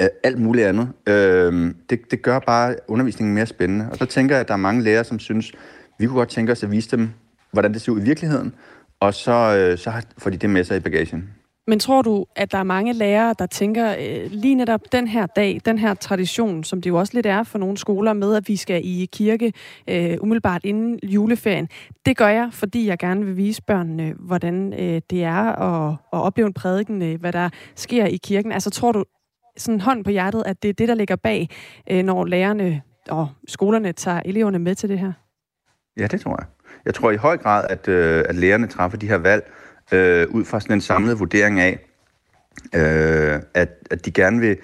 øh, alt muligt andet. Øh, det, det gør bare undervisningen mere spændende. Og så tænker jeg, at der er mange lærere, som synes, vi kunne godt tænke os at vise dem, hvordan det ser ud i virkeligheden, og så, øh, så får de det med sig i bagagen. Men tror du, at der er mange lærere, der tænker øh, lige netop den her dag, den her tradition, som det jo også lidt er for nogle skoler med, at vi skal i kirke øh, umiddelbart inden juleferien, det gør jeg, fordi jeg gerne vil vise børnene, hvordan øh, det er at, at opleve en prædiken, øh, hvad der sker i kirken. Altså tror du sådan hånd på hjertet, at det er det, der ligger bag, øh, når lærerne og skolerne tager eleverne med til det her? Ja, det tror jeg. Jeg tror i høj grad, at, øh, at lærerne træffer de her valg, øh, ud fra sådan en samlet vurdering af, øh, at, at de gerne vil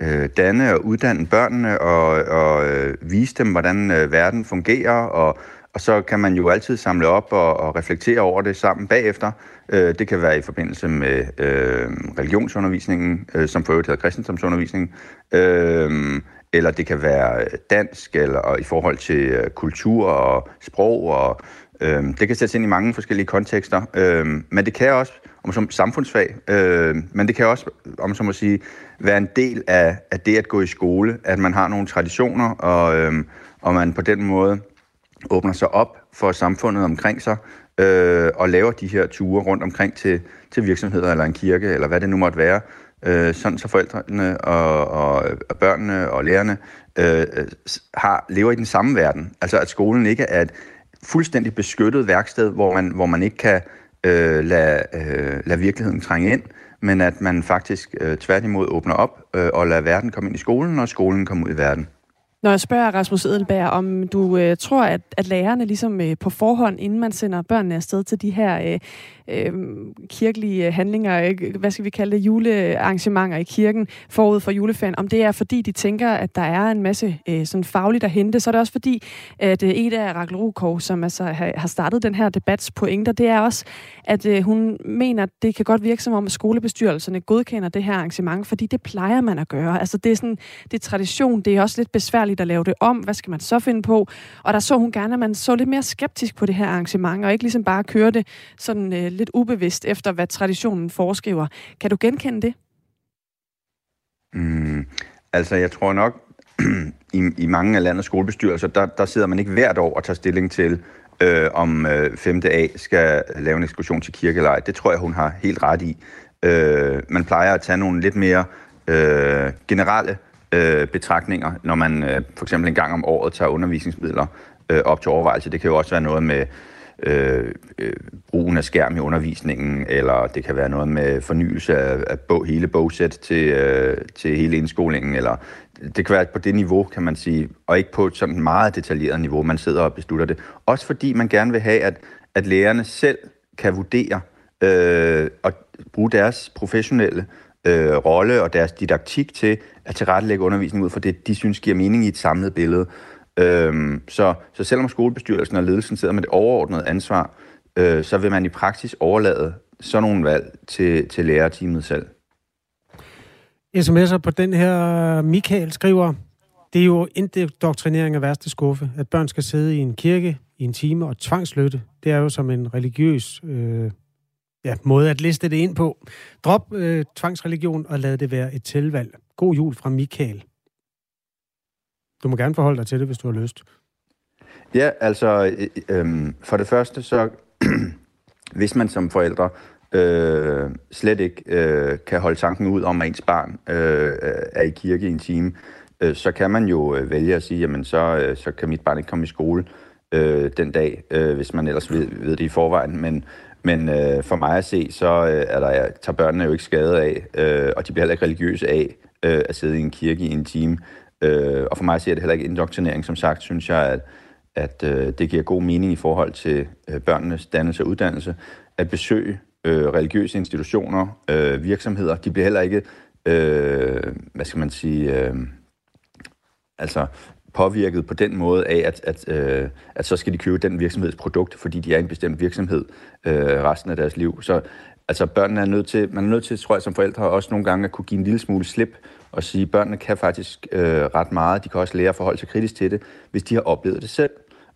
øh, danne og uddanne børnene og, og øh, vise dem, hvordan øh, verden fungerer, og, og så kan man jo altid samle op og, og reflektere over det sammen bagefter. Øh, det kan være i forbindelse med øh, religionsundervisningen, øh, som for øvrigt hedder kristendomsundervisningen, øh, eller det kan være dansk, eller og i forhold til øh, kultur og sprog og Øh, det kan sættes ind i mange forskellige kontekster, øh, men det kan også, om som samfundsfag, øh, men det kan også, om som at sige, være en del af, af det at gå i skole, at man har nogle traditioner, og, øh, og man på den måde åbner sig op for samfundet omkring sig, øh, og laver de her ture rundt omkring til, til virksomheder eller en kirke, eller hvad det nu måtte være, øh, sådan så forældrene og, og, og børnene og lærerne øh, øh har, lever i den samme verden. Altså at skolen ikke er et, fuldstændig beskyttet værksted, hvor man, hvor man ikke kan øh, lade, øh, lade virkeligheden trænge ind, men at man faktisk øh, tværtimod åbner op øh, og lader verden komme ind i skolen, og skolen kommer ud i verden. Når jeg spørger Rasmus Edelberg, om du øh, tror, at, at lærerne ligesom øh, på forhånd, inden man sender børnene afsted til de her øh, øh, kirkelige øh, handlinger, øh, hvad skal vi kalde det, julearrangementer i kirken forud for juleferien, om det er fordi, de tænker, at der er en masse øh, sådan fagligt at hente, så er det også fordi, at øh, Eda Rakel Rukov, som altså har startet den her debats pointer, det er også, at øh, hun mener, at det kan godt virke som om, at skolebestyrelserne godkender det her arrangement, fordi det plejer man at gøre. Altså det er sådan, det er tradition, det er også lidt besværligt at lave det om. Hvad skal man så finde på? Og der så hun gerne, at man så lidt mere skeptisk på det her arrangement, og ikke ligesom bare køre det sådan øh, lidt ubevidst efter, hvad traditionen foreskriver. Kan du genkende det? Mm, altså, jeg tror nok, i, i mange af landets skolebestyrelser, der, der sidder man ikke hvert år og tager stilling til, øh, om øh, 5. A skal lave en ekskursion til kirkelej. Det tror jeg, hun har helt ret i. Øh, man plejer at tage nogle lidt mere øh, generelle øh, betragtninger, når man øh, for eksempel en gang om året tager undervisningsmidler øh, op til overvejelse. Det kan jo også være noget med øh, øh, brugen af skærm i undervisningen, eller det kan være noget med fornyelse af, af bog, hele bogsæt til, øh, til hele indskolingen, eller det kan være på det niveau, kan man sige, og ikke på et sådan meget detaljeret niveau, man sidder og beslutter det. Også fordi man gerne vil have, at, at lærerne selv kan vurdere øh, og bruge deres professionelle øh, rolle og deres didaktik til at tilrettelægge undervisningen ud fra det, de synes giver mening i et samlet billede. Øhm, så, så selvom skolebestyrelsen og ledelsen sidder med det overordnede ansvar, øh, så vil man i praksis overlade sådan nogle valg til, til lærerteamet selv. SMS'er på den her, Michael skriver, det er jo indoktrinering af værste skuffe, at børn skal sidde i en kirke i en time og tvangslytte. Det er jo som en religiøs øh, ja, måde at liste det ind på. Drop øh, tvangsreligion og lad det være et tilvalg. God jul fra Michael. Du må gerne forholde dig til det, hvis du har lyst. Ja, altså, øh, øh, øhm, for det første, så hvis man som forældre øh, slet ikke øh, kan holde tanken ud om, at ens barn øh, er i kirke i en time, øh, så kan man jo øh, vælge at sige, jamen så, øh, så kan mit barn ikke komme i skole øh, den dag, øh, hvis man ellers ved, ved det i forvejen. Men, men øh, for mig at se, så øh, er der, tager børnene jo ikke skade af, øh, og de bliver heller ikke religiøse af øh, at sidde i en kirke i en time. Øh, og for mig ser det heller ikke indoktrinering. Som sagt, synes jeg, at, at øh, det giver god mening i forhold til øh, børnenes dannelse og uddannelse, at besøge øh, religiøse institutioner, øh, virksomheder. De bliver heller ikke, øh, hvad skal man sige, øh, altså påvirket på den måde af, at, at, øh, at så skal de købe den virksomheds produkt, fordi de er en bestemt virksomhed øh, resten af deres liv. Så altså børnene er nødt til, man er nødt til, tror jeg, som forældre også nogle gange at kunne give en lille smule slip og sige, at børnene kan faktisk øh, ret meget. De kan også lære at forholde sig kritisk til det. Hvis de har oplevet det selv,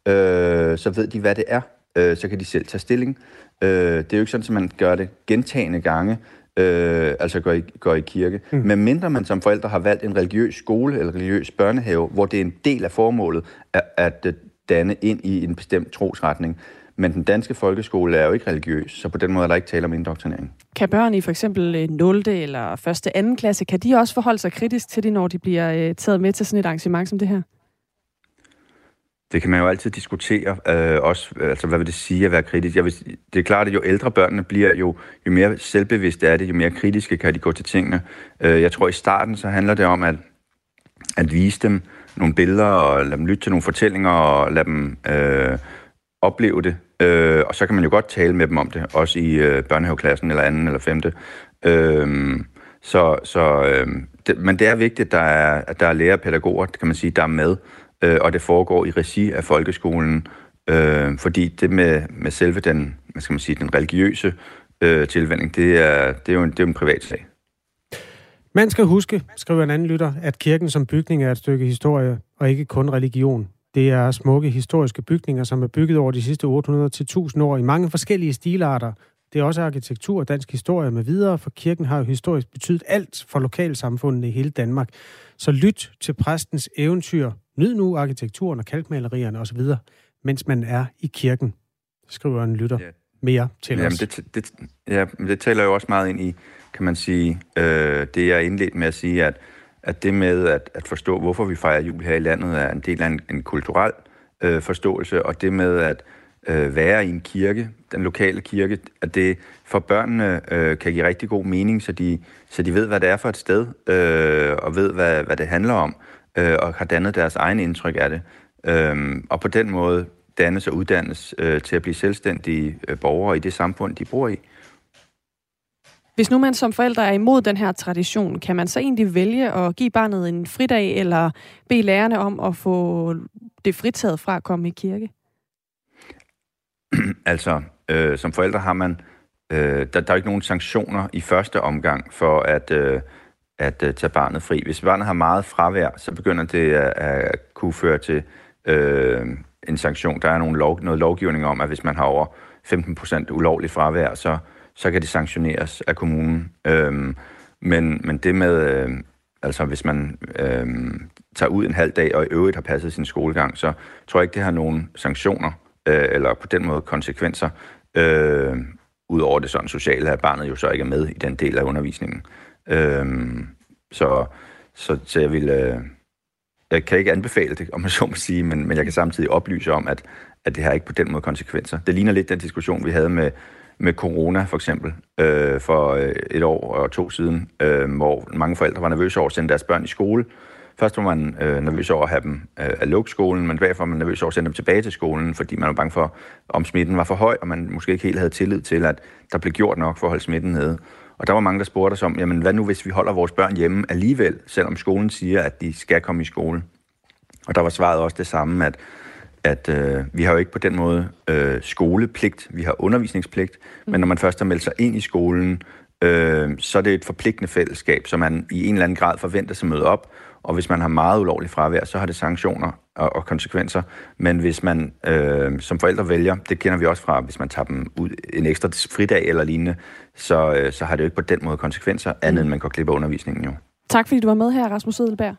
øh, så ved de, hvad det er. Øh, så kan de selv tage stilling. Øh, det er jo ikke sådan, at man gør det gentagende gange, øh, altså går i, går i kirke. Mm. Men mindre man som forældre har valgt en religiøs skole eller religiøs børnehave, hvor det er en del af formålet at, at danne ind i en bestemt trosretning, men den danske folkeskole er jo ikke religiøs, så på den måde er der ikke tale om indoktrinering. Kan børn i for eksempel 0. Øh, eller 1. 2. klasse, kan de også forholde sig kritisk til det, når de bliver øh, taget med til sådan et arrangement som det her? Det kan man jo altid diskutere, øh, også, altså hvad vil det sige at være kritisk? Jeg vil, det er klart, at jo ældre børnene bliver, jo, jo mere selvbevidste er det, jo mere kritiske kan de gå til tingene. Øh, jeg tror i starten, så handler det om at, at vise dem nogle billeder, og lade dem lytte til nogle fortællinger, og lade dem øh, opleve det. Øh, og så kan man jo godt tale med dem om det, også i øh, børnehaveklassen eller anden eller femte. Øh, så, så, øh, det, men det er vigtigt, at der er, at der er lærer og pædagoger, kan man sige, der er med, øh, og det foregår i regi af folkeskolen, øh, fordi det med, med selve den, hvad skal man sige, den religiøse øh, tilvænding, det er, det er jo en, det er en privat sag. Man skal huske, skriver en anden lytter, at kirken som bygning er et stykke historie, og ikke kun religion. Det er smukke historiske bygninger, som er bygget over de sidste 800-1000 år i mange forskellige stilarter. Det er også arkitektur, dansk historie med videre, for kirken har jo historisk betydet alt for lokalsamfundene i hele Danmark. Så lyt til præstens eventyr. Nyd nu arkitekturen og kalkmalerierne osv., mens man er i kirken, skriver en lytter. Ja. Mere til Jamen, os. Det, det, ja, det taler jo også meget ind i, kan man sige, øh, det jeg indledt med at sige, at at det med at, at forstå, hvorfor vi fejrer jul her i landet, er en del af en, en kulturel øh, forståelse, og det med at øh, være i en kirke, den lokale kirke, at det for børnene øh, kan give rigtig god mening, så de, så de ved, hvad det er for et sted, øh, og ved, hvad, hvad det handler om, øh, og har dannet deres egen indtryk af det. Øh, og på den måde dannes og uddannes øh, til at blive selvstændige øh, borgere i det samfund, de bor i. Hvis nu man som forældre er imod den her tradition, kan man så egentlig vælge at give barnet en fridag, eller bede lærerne om at få det fritaget fra at komme i kirke? altså, øh, som forældre har man, øh, der, der er ikke nogen sanktioner i første omgang for at, øh, at øh, tage barnet fri. Hvis barnet har meget fravær, så begynder det at, at kunne føre til øh, en sanktion. Der er nogle lov, noget lovgivning om, at hvis man har over 15% ulovlig fravær, så, så kan det sanktioneres af kommunen. Øh, men, men det med, øh, altså hvis man øh, tager ud en halv dag og i øvrigt har passet sin skolegang, så tror jeg ikke, det har nogen sanktioner øh, eller på den måde konsekvenser. Øh, Udover det sådan sociale, at barnet jo så ikke er med i den del af undervisningen. Øh, så, så, så jeg vil... Øh, jeg kan ikke anbefale det, om man så må sige, men, men jeg kan samtidig oplyse om, at, at det har ikke på den måde konsekvenser. Det ligner lidt den diskussion, vi havde med, med corona for eksempel øh, for øh, et år og to siden, øh, hvor mange forældre var nervøse over at sende deres børn i skole. Først var man øh, nervøs over at have dem øh, at lukke skolen, men bagefter var man nervøs over at sende dem tilbage til skolen, fordi man var bange for, om smitten var for høj, og man måske ikke helt havde tillid til, at der blev gjort nok for at holde smitten nede. Og der var mange, der spurgte os om, jamen hvad nu, hvis vi holder vores børn hjemme alligevel, selvom skolen siger, at de skal komme i skole? Og der var svaret også det samme, at, at øh, vi har jo ikke på den måde øh, skolepligt, vi har undervisningspligt, men når man først har meldt sig ind i skolen, øh, så er det et forpligtende fællesskab, som man i en eller anden grad forventer sig at møde op, og hvis man har meget ulovlig fravær, så har det sanktioner og, og konsekvenser. Men hvis man øh, som forældre vælger, det kender vi også fra, hvis man tager dem ud en ekstra fridag eller lignende, så, øh, så har det jo ikke på den måde konsekvenser, andet end man går glip af undervisningen jo. Tak fordi du var med her, Rasmus Edelberg.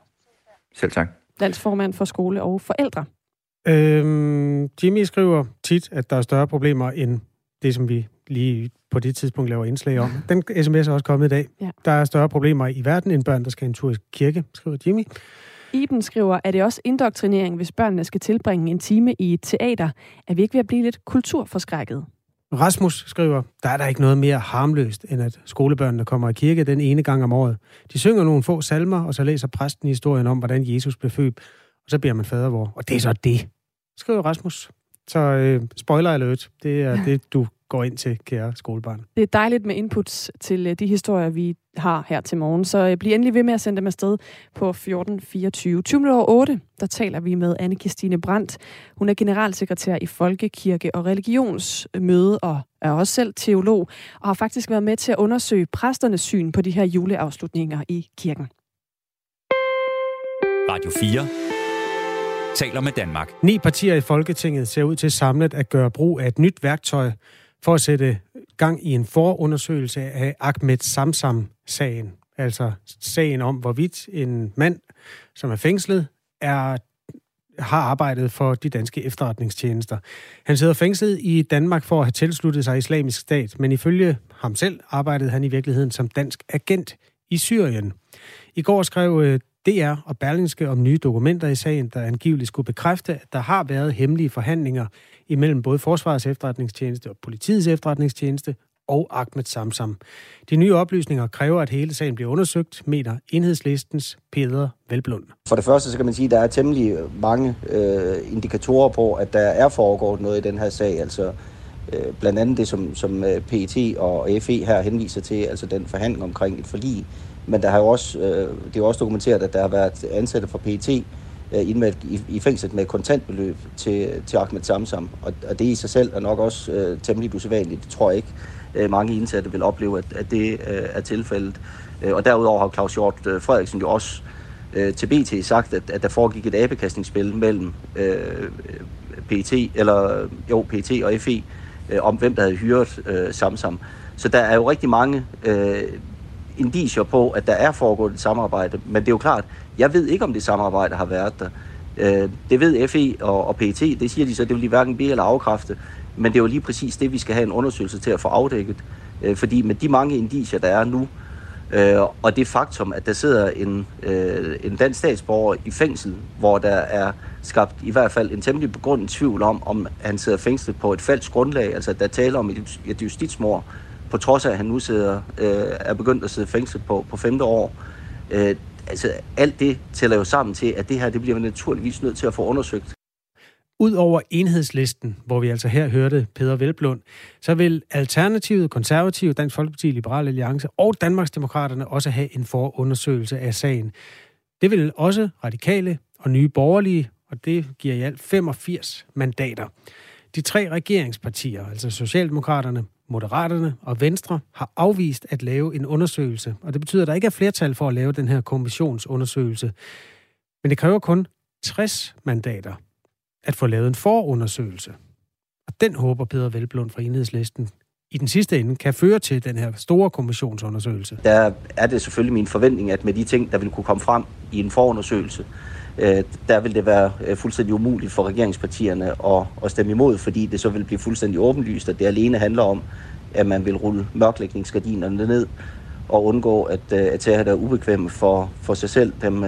Selv tak. Landsformand for skole og forældre. Øhm, Jimmy skriver tit, at der er større problemer end det, som vi lige på det tidspunkt laver indslag om. Den sms er også kommet i dag. Ja. Der er større problemer i verden end børn, der skal en tur i kirke, skriver Jimmy. Iben skriver, at det også indoktrinering, hvis børnene skal tilbringe en time i et teater, er vi ikke ved at blive lidt kulturforskrækket? Rasmus skriver, der er der ikke noget mere harmløst, end at skolebørnene kommer i kirke den ene gang om året. De synger nogle få salmer, og så læser præsten historien om, hvordan Jesus blev født, og så bliver man fadervor. Og det er så det, skriver Rasmus. Så øh, spoiler alert, det er det, du går ind til, kære skolebarn. Det er dejligt med inputs til øh, de historier, vi har her til morgen. Så øh, bliv endelig ved med at sende dem afsted på 1424. 20 minutter 8, der taler vi med anne Christine Brandt. Hun er generalsekretær i Folkekirke og Religionsmøde og er også selv teolog, og har faktisk været med til at undersøge præsternes syn på de her juleafslutninger i kirken. Radio 4 taler med Danmark. Ni partier i Folketinget ser ud til samlet at gøre brug af et nyt værktøj for at sætte gang i en forundersøgelse af Ahmed Samsam-sagen. Altså sagen om, hvorvidt en mand, som er fængslet, er har arbejdet for de danske efterretningstjenester. Han sidder fængslet i Danmark for at have tilsluttet sig islamisk stat, men ifølge ham selv arbejdede han i virkeligheden som dansk agent i Syrien. I går skrev øh, DR og Berlingske om nye dokumenter i sagen, der angiveligt skulle bekræfte, at der har været hemmelige forhandlinger imellem både Forsvarets efterretningstjeneste og politiets efterretningstjeneste og Ahmed Samsam. De nye oplysninger kræver, at hele sagen bliver undersøgt, mener enhedslistens Peter Velblund. For det første så kan man sige, at der er temmelig øh, mange øh, indikatorer på, at der er foregået noget i den her sag. Altså øh, blandt andet det, som, som øh, PET og FE her henviser til, altså den forhandling omkring et forlig. Men der har jo også, øh, det er jo også dokumenteret, at der har været ansatte fra PET øh, indmeldt i, i fængslet med kontantbeløb til, til Ahmed Samsam. Og, og det i sig selv er nok også øh, temmelig usædvanligt. Det tror jeg ikke, øh, mange indsatte vil opleve, at, at det øh, er tilfældet. Øh, og derudover har Claus Hjort øh, Frederiksen jo også øh, til BT sagt, at, at der foregik et abekastningsspil mellem øh, PT, eller jo, PT og FE, øh, om hvem der havde hyret øh, Samsam. Så der er jo rigtig mange øh, indicier på, at der er foregået et samarbejde. Men det er jo klart, jeg ved ikke, om det samarbejde har været der. Øh, det ved FE og, og PET, det siger de så, det vil de hverken bede eller afkræfte. Men det er jo lige præcis det, vi skal have en undersøgelse til at få afdækket. Øh, fordi med de mange indicier, der er nu, Øh, og det faktum, at der sidder en, øh, en dansk statsborger i fængsel, hvor der er skabt i hvert fald en temmelig begrundet tvivl om, om han sidder fængslet på et falsk grundlag, altså der taler om et, et justitsmord, på trods af, at han nu sidder, øh, er begyndt at sidde fængslet på, på femte år. Øh, altså alt det tæller jo sammen til, at det her det bliver man naturligvis nødt til at få undersøgt. Udover enhedslisten, hvor vi altså her hørte Peter Velblund, så vil Alternativet, Konservative, Dansk Folkeparti, Liberale Alliance og Danmarksdemokraterne også have en forundersøgelse af sagen. Det vil også radikale og nye borgerlige, og det giver i alt 85 mandater. De tre regeringspartier, altså Socialdemokraterne, Moderaterne og Venstre, har afvist at lave en undersøgelse, og det betyder, at der ikke er flertal for at lave den her kommissionsundersøgelse. Men det kræver kun 60 mandater at få lavet en forundersøgelse. Og den håber Peter Velblund fra Enhedslisten i den sidste ende kan føre til den her store kommissionsundersøgelse. Der er det selvfølgelig min forventning, at med de ting, der vil kunne komme frem i en forundersøgelse, øh, der vil det være øh, fuldstændig umuligt for regeringspartierne at, at stemme imod, fordi det så vil blive fuldstændig åbenlyst, at det alene handler om, at man vil rulle mørklægningsgardinerne ned og undgå, at, øh, at tage der er ubekvemme for, for sig selv, dem,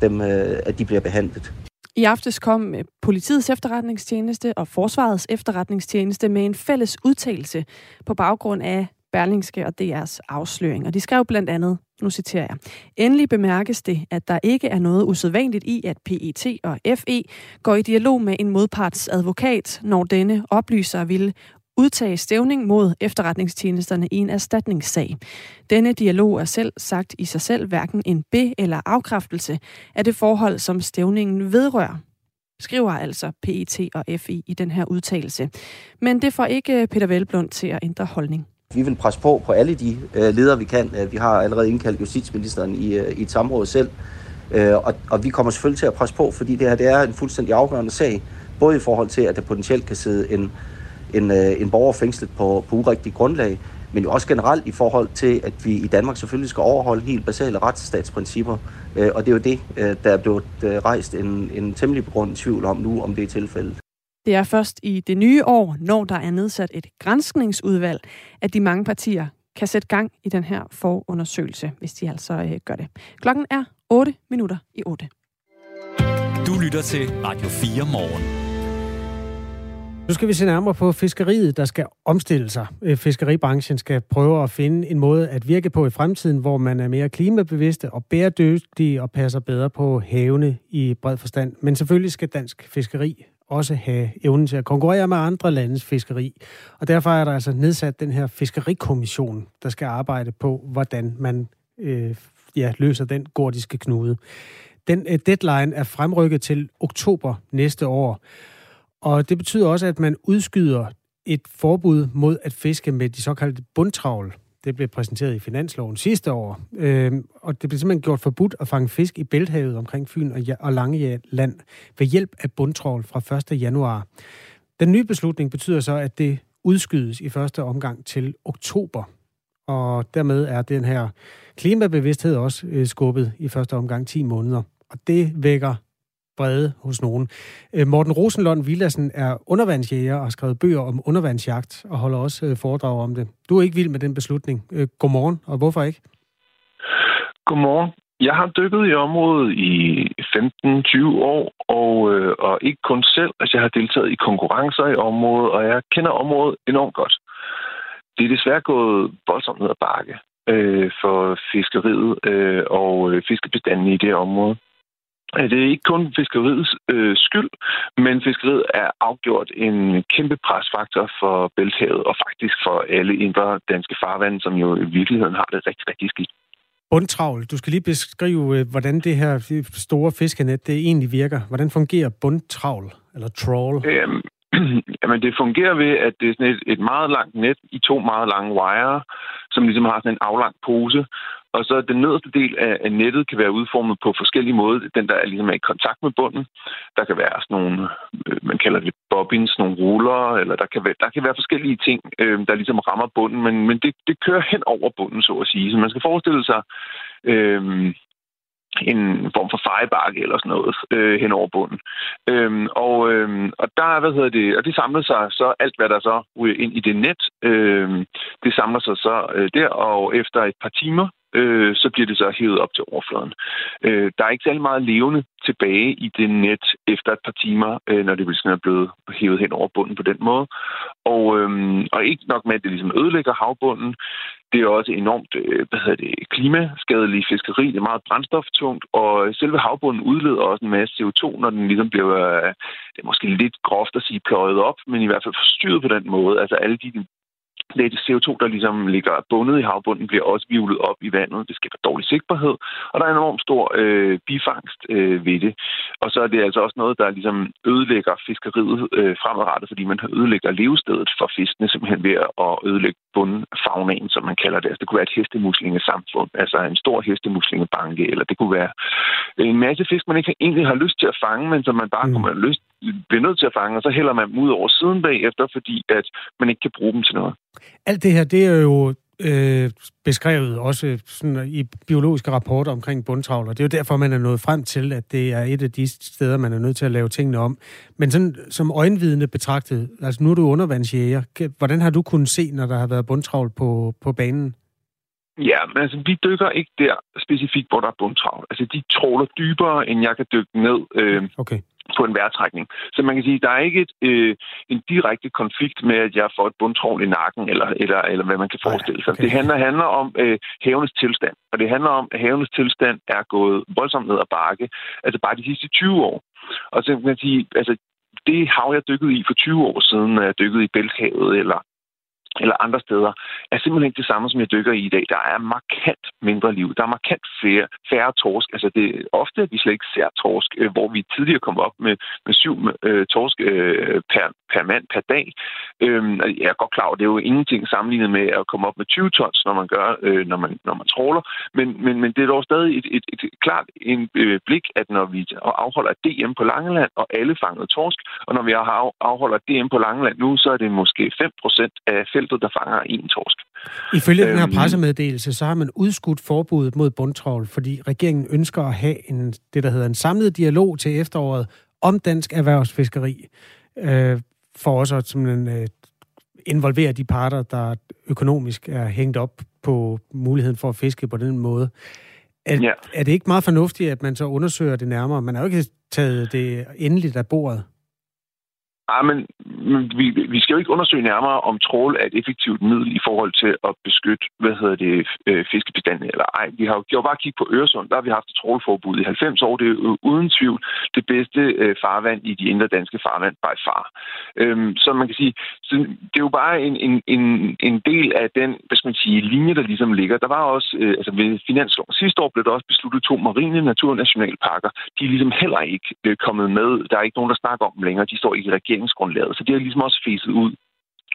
dem, at de bliver behandlet. I aftes kom øh, politiets efterretningstjeneste og forsvarets efterretningstjeneste med en fælles udtalelse på baggrund af Berlingske og DR's afsløring. Og de skrev blandt andet, nu citerer jeg, Endelig bemærkes det, at der ikke er noget usædvanligt i, at PET og FE går i dialog med en modparts advokat, når denne oplyser vil udtage stævning mod efterretningstjenesterne i en erstatningssag. Denne dialog er selv sagt i sig selv hverken en be- eller afkræftelse af det forhold, som stævningen vedrører skriver altså PET og FI i den her udtalelse. Men det får ikke øh, Peter Velblund til at ændre holdning. Vi vil presse på på alle de øh, ledere, vi kan. Øh, vi har allerede indkaldt justitsministeren i, øh, i et samråd selv. Øh, og, og vi kommer selvfølgelig til at presse på, fordi det her det er en fuldstændig afgørende sag. Både i forhold til, at der potentielt kan sidde en en, øh, en borger fængslet på, på urigtigt grundlag, men jo også generelt i forhold til, at vi i Danmark selvfølgelig skal overholde helt basale retsstatsprincipper. Øh, og det er jo det, øh, der er blevet rejst en, en temmelig begrundet tvivl om nu, om det er tilfældet. Det er først i det nye år, når der er nedsat et grænskningsudvalg, at de mange partier kan sætte gang i den her forundersøgelse, hvis de altså øh, gør det. Klokken er 8 minutter i 8. Du lytter til Radio 4 morgen. Nu skal vi se nærmere på fiskeriet, der skal omstille sig. Øh, fiskeribranchen skal prøve at finde en måde at virke på i fremtiden, hvor man er mere klimabevidste og bæredygtige og passer bedre på havene i bred forstand. Men selvfølgelig skal dansk fiskeri også have evnen til at konkurrere med andre landes fiskeri. Og derfor er der altså nedsat den her fiskerikommission, der skal arbejde på, hvordan man øh, ja, løser den gordiske knude. Den øh, deadline er fremrykket til oktober næste år. Og det betyder også, at man udskyder et forbud mod at fiske med de såkaldte bundtravl. Det blev præsenteret i finansloven sidste år. Øh, og det blev simpelthen gjort forbudt at fange fisk i Bælthavet omkring Fyn og, og Langeland ved hjælp af bundtrål fra 1. januar. Den nye beslutning betyder så, at det udskydes i første omgang til oktober. Og dermed er den her klimabevidsthed også øh, skubbet i første omgang 10 måneder. Og det vækker brede hos nogen. Øh, Morten Rosenlund Villassen er undervandsjæger og har skrevet bøger om undervandsjagt og holder også øh, foredrag om det. Du er ikke vild med den beslutning. Øh, godmorgen, og hvorfor ikke? Godmorgen. Jeg har dykket i området i 15-20 år, og, og ikke kun selv. Altså, jeg har deltaget i konkurrencer i området, og jeg kender området enormt godt. Det er desværre gået voldsomt ned ad bakke øh, for fiskeriet øh, og fiskebestanden i det område. Det er ikke kun fiskeriets øh, skyld, men fiskeriet er afgjort en kæmpe presfaktor for Bælthavet og faktisk for alle indre danske farvande, som jo i virkeligheden har det rigtig, rigtig skidt. Bundtravl. Du skal lige beskrive, øh, hvordan det her store fiskenet det egentlig virker. Hvordan fungerer bundtravl eller trawl? Øhm, jamen, det fungerer ved, at det er sådan et, et meget langt net i to meget lange wire, som ligesom har sådan en aflang pose, og så den nederste del af, nettet kan være udformet på forskellige måder. Den, der er ligesom er i kontakt med bunden. Der kan være sådan nogle, øh, man kalder det bobbins, nogle ruller, eller der kan være, der kan være forskellige ting, øh, der ligesom rammer bunden, men, men det, det kører hen over bunden, så at sige. Så man skal forestille sig øh, en form for fejebakke eller sådan noget øh, hen over bunden. Øhm, og, øhm, og der, hvad hedder det, og det samler sig så, alt hvad der så ryger ind i det net, øhm, det samler sig så øh, der, og efter et par timer, øh, så bliver det så hævet op til overfladen. Øh, der er ikke særlig meget levende tilbage i det net efter et par timer, øh, når det ligesom er blevet hævet hen over bunden på den måde. Og, øh, og ikke nok med, at det ligesom ødelægger havbunden, det er også enormt øh, hvad hedder det, klimaskadeligt fiskeri. Det er meget brændstoftungt, og selve havbunden udleder også en masse CO2, når den ligesom bliver, øh, det er måske lidt groft at sige pløjet op, men i hvert fald forstyrret på den måde. Altså alle de det CO2, der ligesom ligger bundet i havbunden, bliver også vivlet op i vandet. Det skaber dårlig sigtbarhed, og der er en enormt stor øh, bifangst øh, ved det. Og så er det altså også noget, der ligesom ødelægger fiskeriet øh, fremadrettet, fordi man ødelægger levestedet for fiskene simpelthen ved at ødelægge bundfagnaen, som man kalder det. Altså, det kunne være et hestemuslingesamfund, altså en stor hestemuslingebanke, eller det kunne være en masse fisk, man ikke egentlig har lyst til at fange, men som man bare mm. kommer lyst bliver nødt til at fange, og så hælder man dem ud over siden bagefter, fordi at man ikke kan bruge dem til noget. Alt det her, det er jo øh, beskrevet også sådan i biologiske rapporter omkring bundtravler. Det er jo derfor, man er nået frem til, at det er et af de steder, man er nødt til at lave tingene om. Men sådan som øjenvidende betragtet, altså nu er du undervandsjæger. Hvordan har du kunnet se, når der har været bundtravl på, på banen? Ja, men altså, vi dykker ikke der specifikt, hvor der er bundtravl. Altså, de tråler dybere, end jeg kan dykke ned. Øh, okay på en vejrtrækning. Så man kan sige, at der er ikke et, øh, en direkte konflikt med, at jeg får et bundtrål i nakken, eller, eller, eller hvad man kan forestille sig. Okay. Det handler, handler om øh, havenes tilstand, og det handler om, at havenes tilstand er gået voldsomt ned ad bakke, altså bare de sidste 20 år. Og så kan man sige, altså det hav, jeg dykkede i for 20 år siden, når jeg dykkede i Bælthavet, eller eller andre steder, er simpelthen ikke det samme, som jeg dykker i i dag. Der er markant mindre liv. Der er markant færre, færre torsk. Altså det er ofte, at vi slet ikke ser torsk, øh, hvor vi tidligere kom op med, med syv øh, torsk øh, per, per mand per dag. Øhm, jeg er godt klar over, det er jo ingenting sammenlignet med at komme op med 20 tons, når man gør, øh, når man, når man tråler. Men, men, men det er dog stadig et, et, et, klart en, øh, blik, at når vi afholder DM på Langeland, og alle fangede torsk, og når vi afholder DM på Langeland nu, så er det måske 5% af feltet, der fanger en torsk. Ifølge den her øhm, pressemeddelelse, så har man udskudt forbuddet mod bundtrål, fordi regeringen ønsker at have en, det, der hedder en samlet dialog til efteråret om dansk erhvervsfiskeri, øh, for også at simpelthen, øh, involvere de parter, der økonomisk er hængt op på muligheden for at fiske på den måde. Er, ja. er det ikke meget fornuftigt, at man så undersøger det nærmere? Man har jo ikke taget det endeligt af bordet. Ah, ja, men vi, vi skal jo ikke undersøge nærmere, om trål er et effektivt middel i forhold til at beskytte, hvad hedder det, øh, fiskebestanden eller ej. Vi har jo bare kigget på Øresund, der har vi haft et trålforbud i 90 år. Det er jo uden tvivl det bedste øh, farvand i de indre danske farvand by far. Øhm, så man kan sige, så det er jo bare en, en, en, en del af den, hvad skal man sige, linje, der ligesom ligger. Der var også, øh, altså ved finansloven sidste år blev der også besluttet to marine naturnationalparker. De er ligesom heller ikke øh, kommet med. Der er ikke nogen, der snakker om dem længere. De står ikke i regeringen regeringsgrundlaget. Så det er ligesom også fæset ud.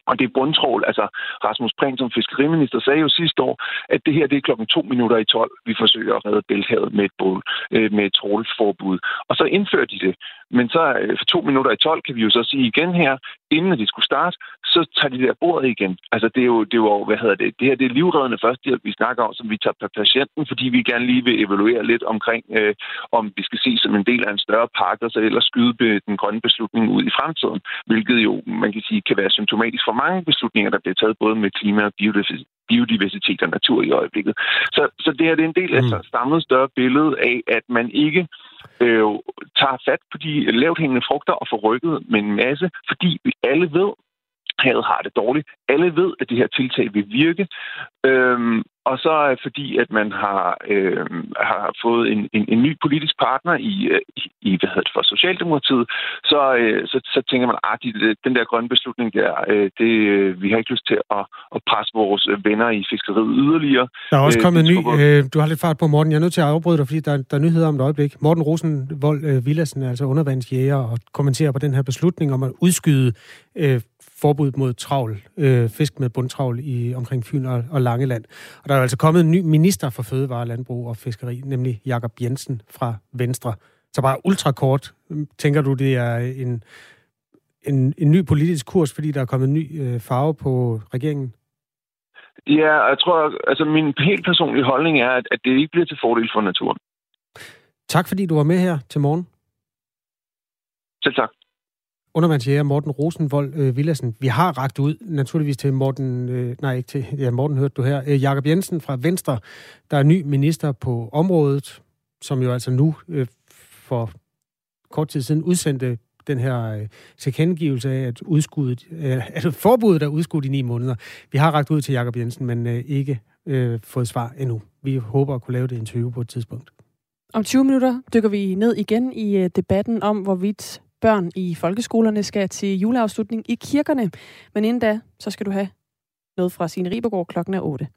Og det er bundtrål. Altså, Rasmus Prehn som fiskeriminister sagde jo sidste år, at det her det er klokken to minutter i 12, vi forsøger at redde Bælthavet med et, bål, øh, med et trålforbud. Og så indfører de det. Men så øh, for to minutter i 12 kan vi jo så sige igen her, inden de skulle starte, så tager de der bordet igen. Altså det er jo, det er jo hvad hedder det, det her det er livreddende førstehjælp, vi snakker om, som vi tager per patienten, fordi vi gerne lige vil evaluere lidt omkring, øh, om vi skal se som en del af en større pakke, og så ellers skyde den grønne beslutning ud i fremtiden, hvilket jo, man kan sige, kan være symptomatisk for mange beslutninger, der bliver taget både med klima og biodiversitet og natur i øjeblikket. Så, så det her det er en del af et samlet større billede af, at man ikke øh, tager fat på de lavt hængende frugter og får rykket med en masse, fordi vi alle ved, havet har det dårligt. Alle ved, at det her tiltag vil virke. Øhm, og så fordi, at man har, øh, har fået en, en, en ny politisk partner i, øh, i, hvad hedder det for Socialdemokratiet, så, øh, så, så tænker man, at de, den der grønne beslutning der, øh, det, vi har ikke lyst til at, at presse vores venner i fiskeriet yderligere. Der er også kommet en ny, øh, du har lidt fart på, Morten. Jeg er nødt til at afbryde dig, fordi der, der er nyheder om et øjeblik. Morten Rosenvold øh, Villassen, altså undervandsjæger, og kommenterer på den her beslutning om at udskyde øh, forbud mod travl, øh, fisk med bundtravl i omkring Fyn og, og Langeland. Og der er altså kommet en ny minister for Fødevare, Landbrug og Fiskeri, nemlig Jakob Jensen fra Venstre. Så bare ultrakort, tænker du, det er en, en, en ny politisk kurs, fordi der er kommet en ny øh, farve på regeringen? Ja, jeg tror, altså min helt personlige holdning er, at, at det ikke bliver til fordel for naturen. Tak fordi du var med her til morgen. Selv tak undervandsjæger Morten Rosenvold øh, Villassen. Vi har ragt ud naturligvis til Morten, øh, nej ikke til, ja Morten hørte du her, øh, Jakob Jensen fra Venstre, der er ny minister på området, som jo altså nu øh, for kort tid siden udsendte den her øh, tilkendegivelse af, at, udskuddet, øh, altså forbuddet er udskudt i ni måneder. Vi har ragt ud til Jakob Jensen, men øh, ikke øh, fået svar endnu. Vi håber at kunne lave det interview på et tidspunkt. Om 20 minutter dykker vi ned igen i øh, debatten om, hvorvidt børn i folkeskolerne skal til juleafslutning i kirkerne. Men inden da, så skal du have noget fra Signe Ribergaard klokken er 8.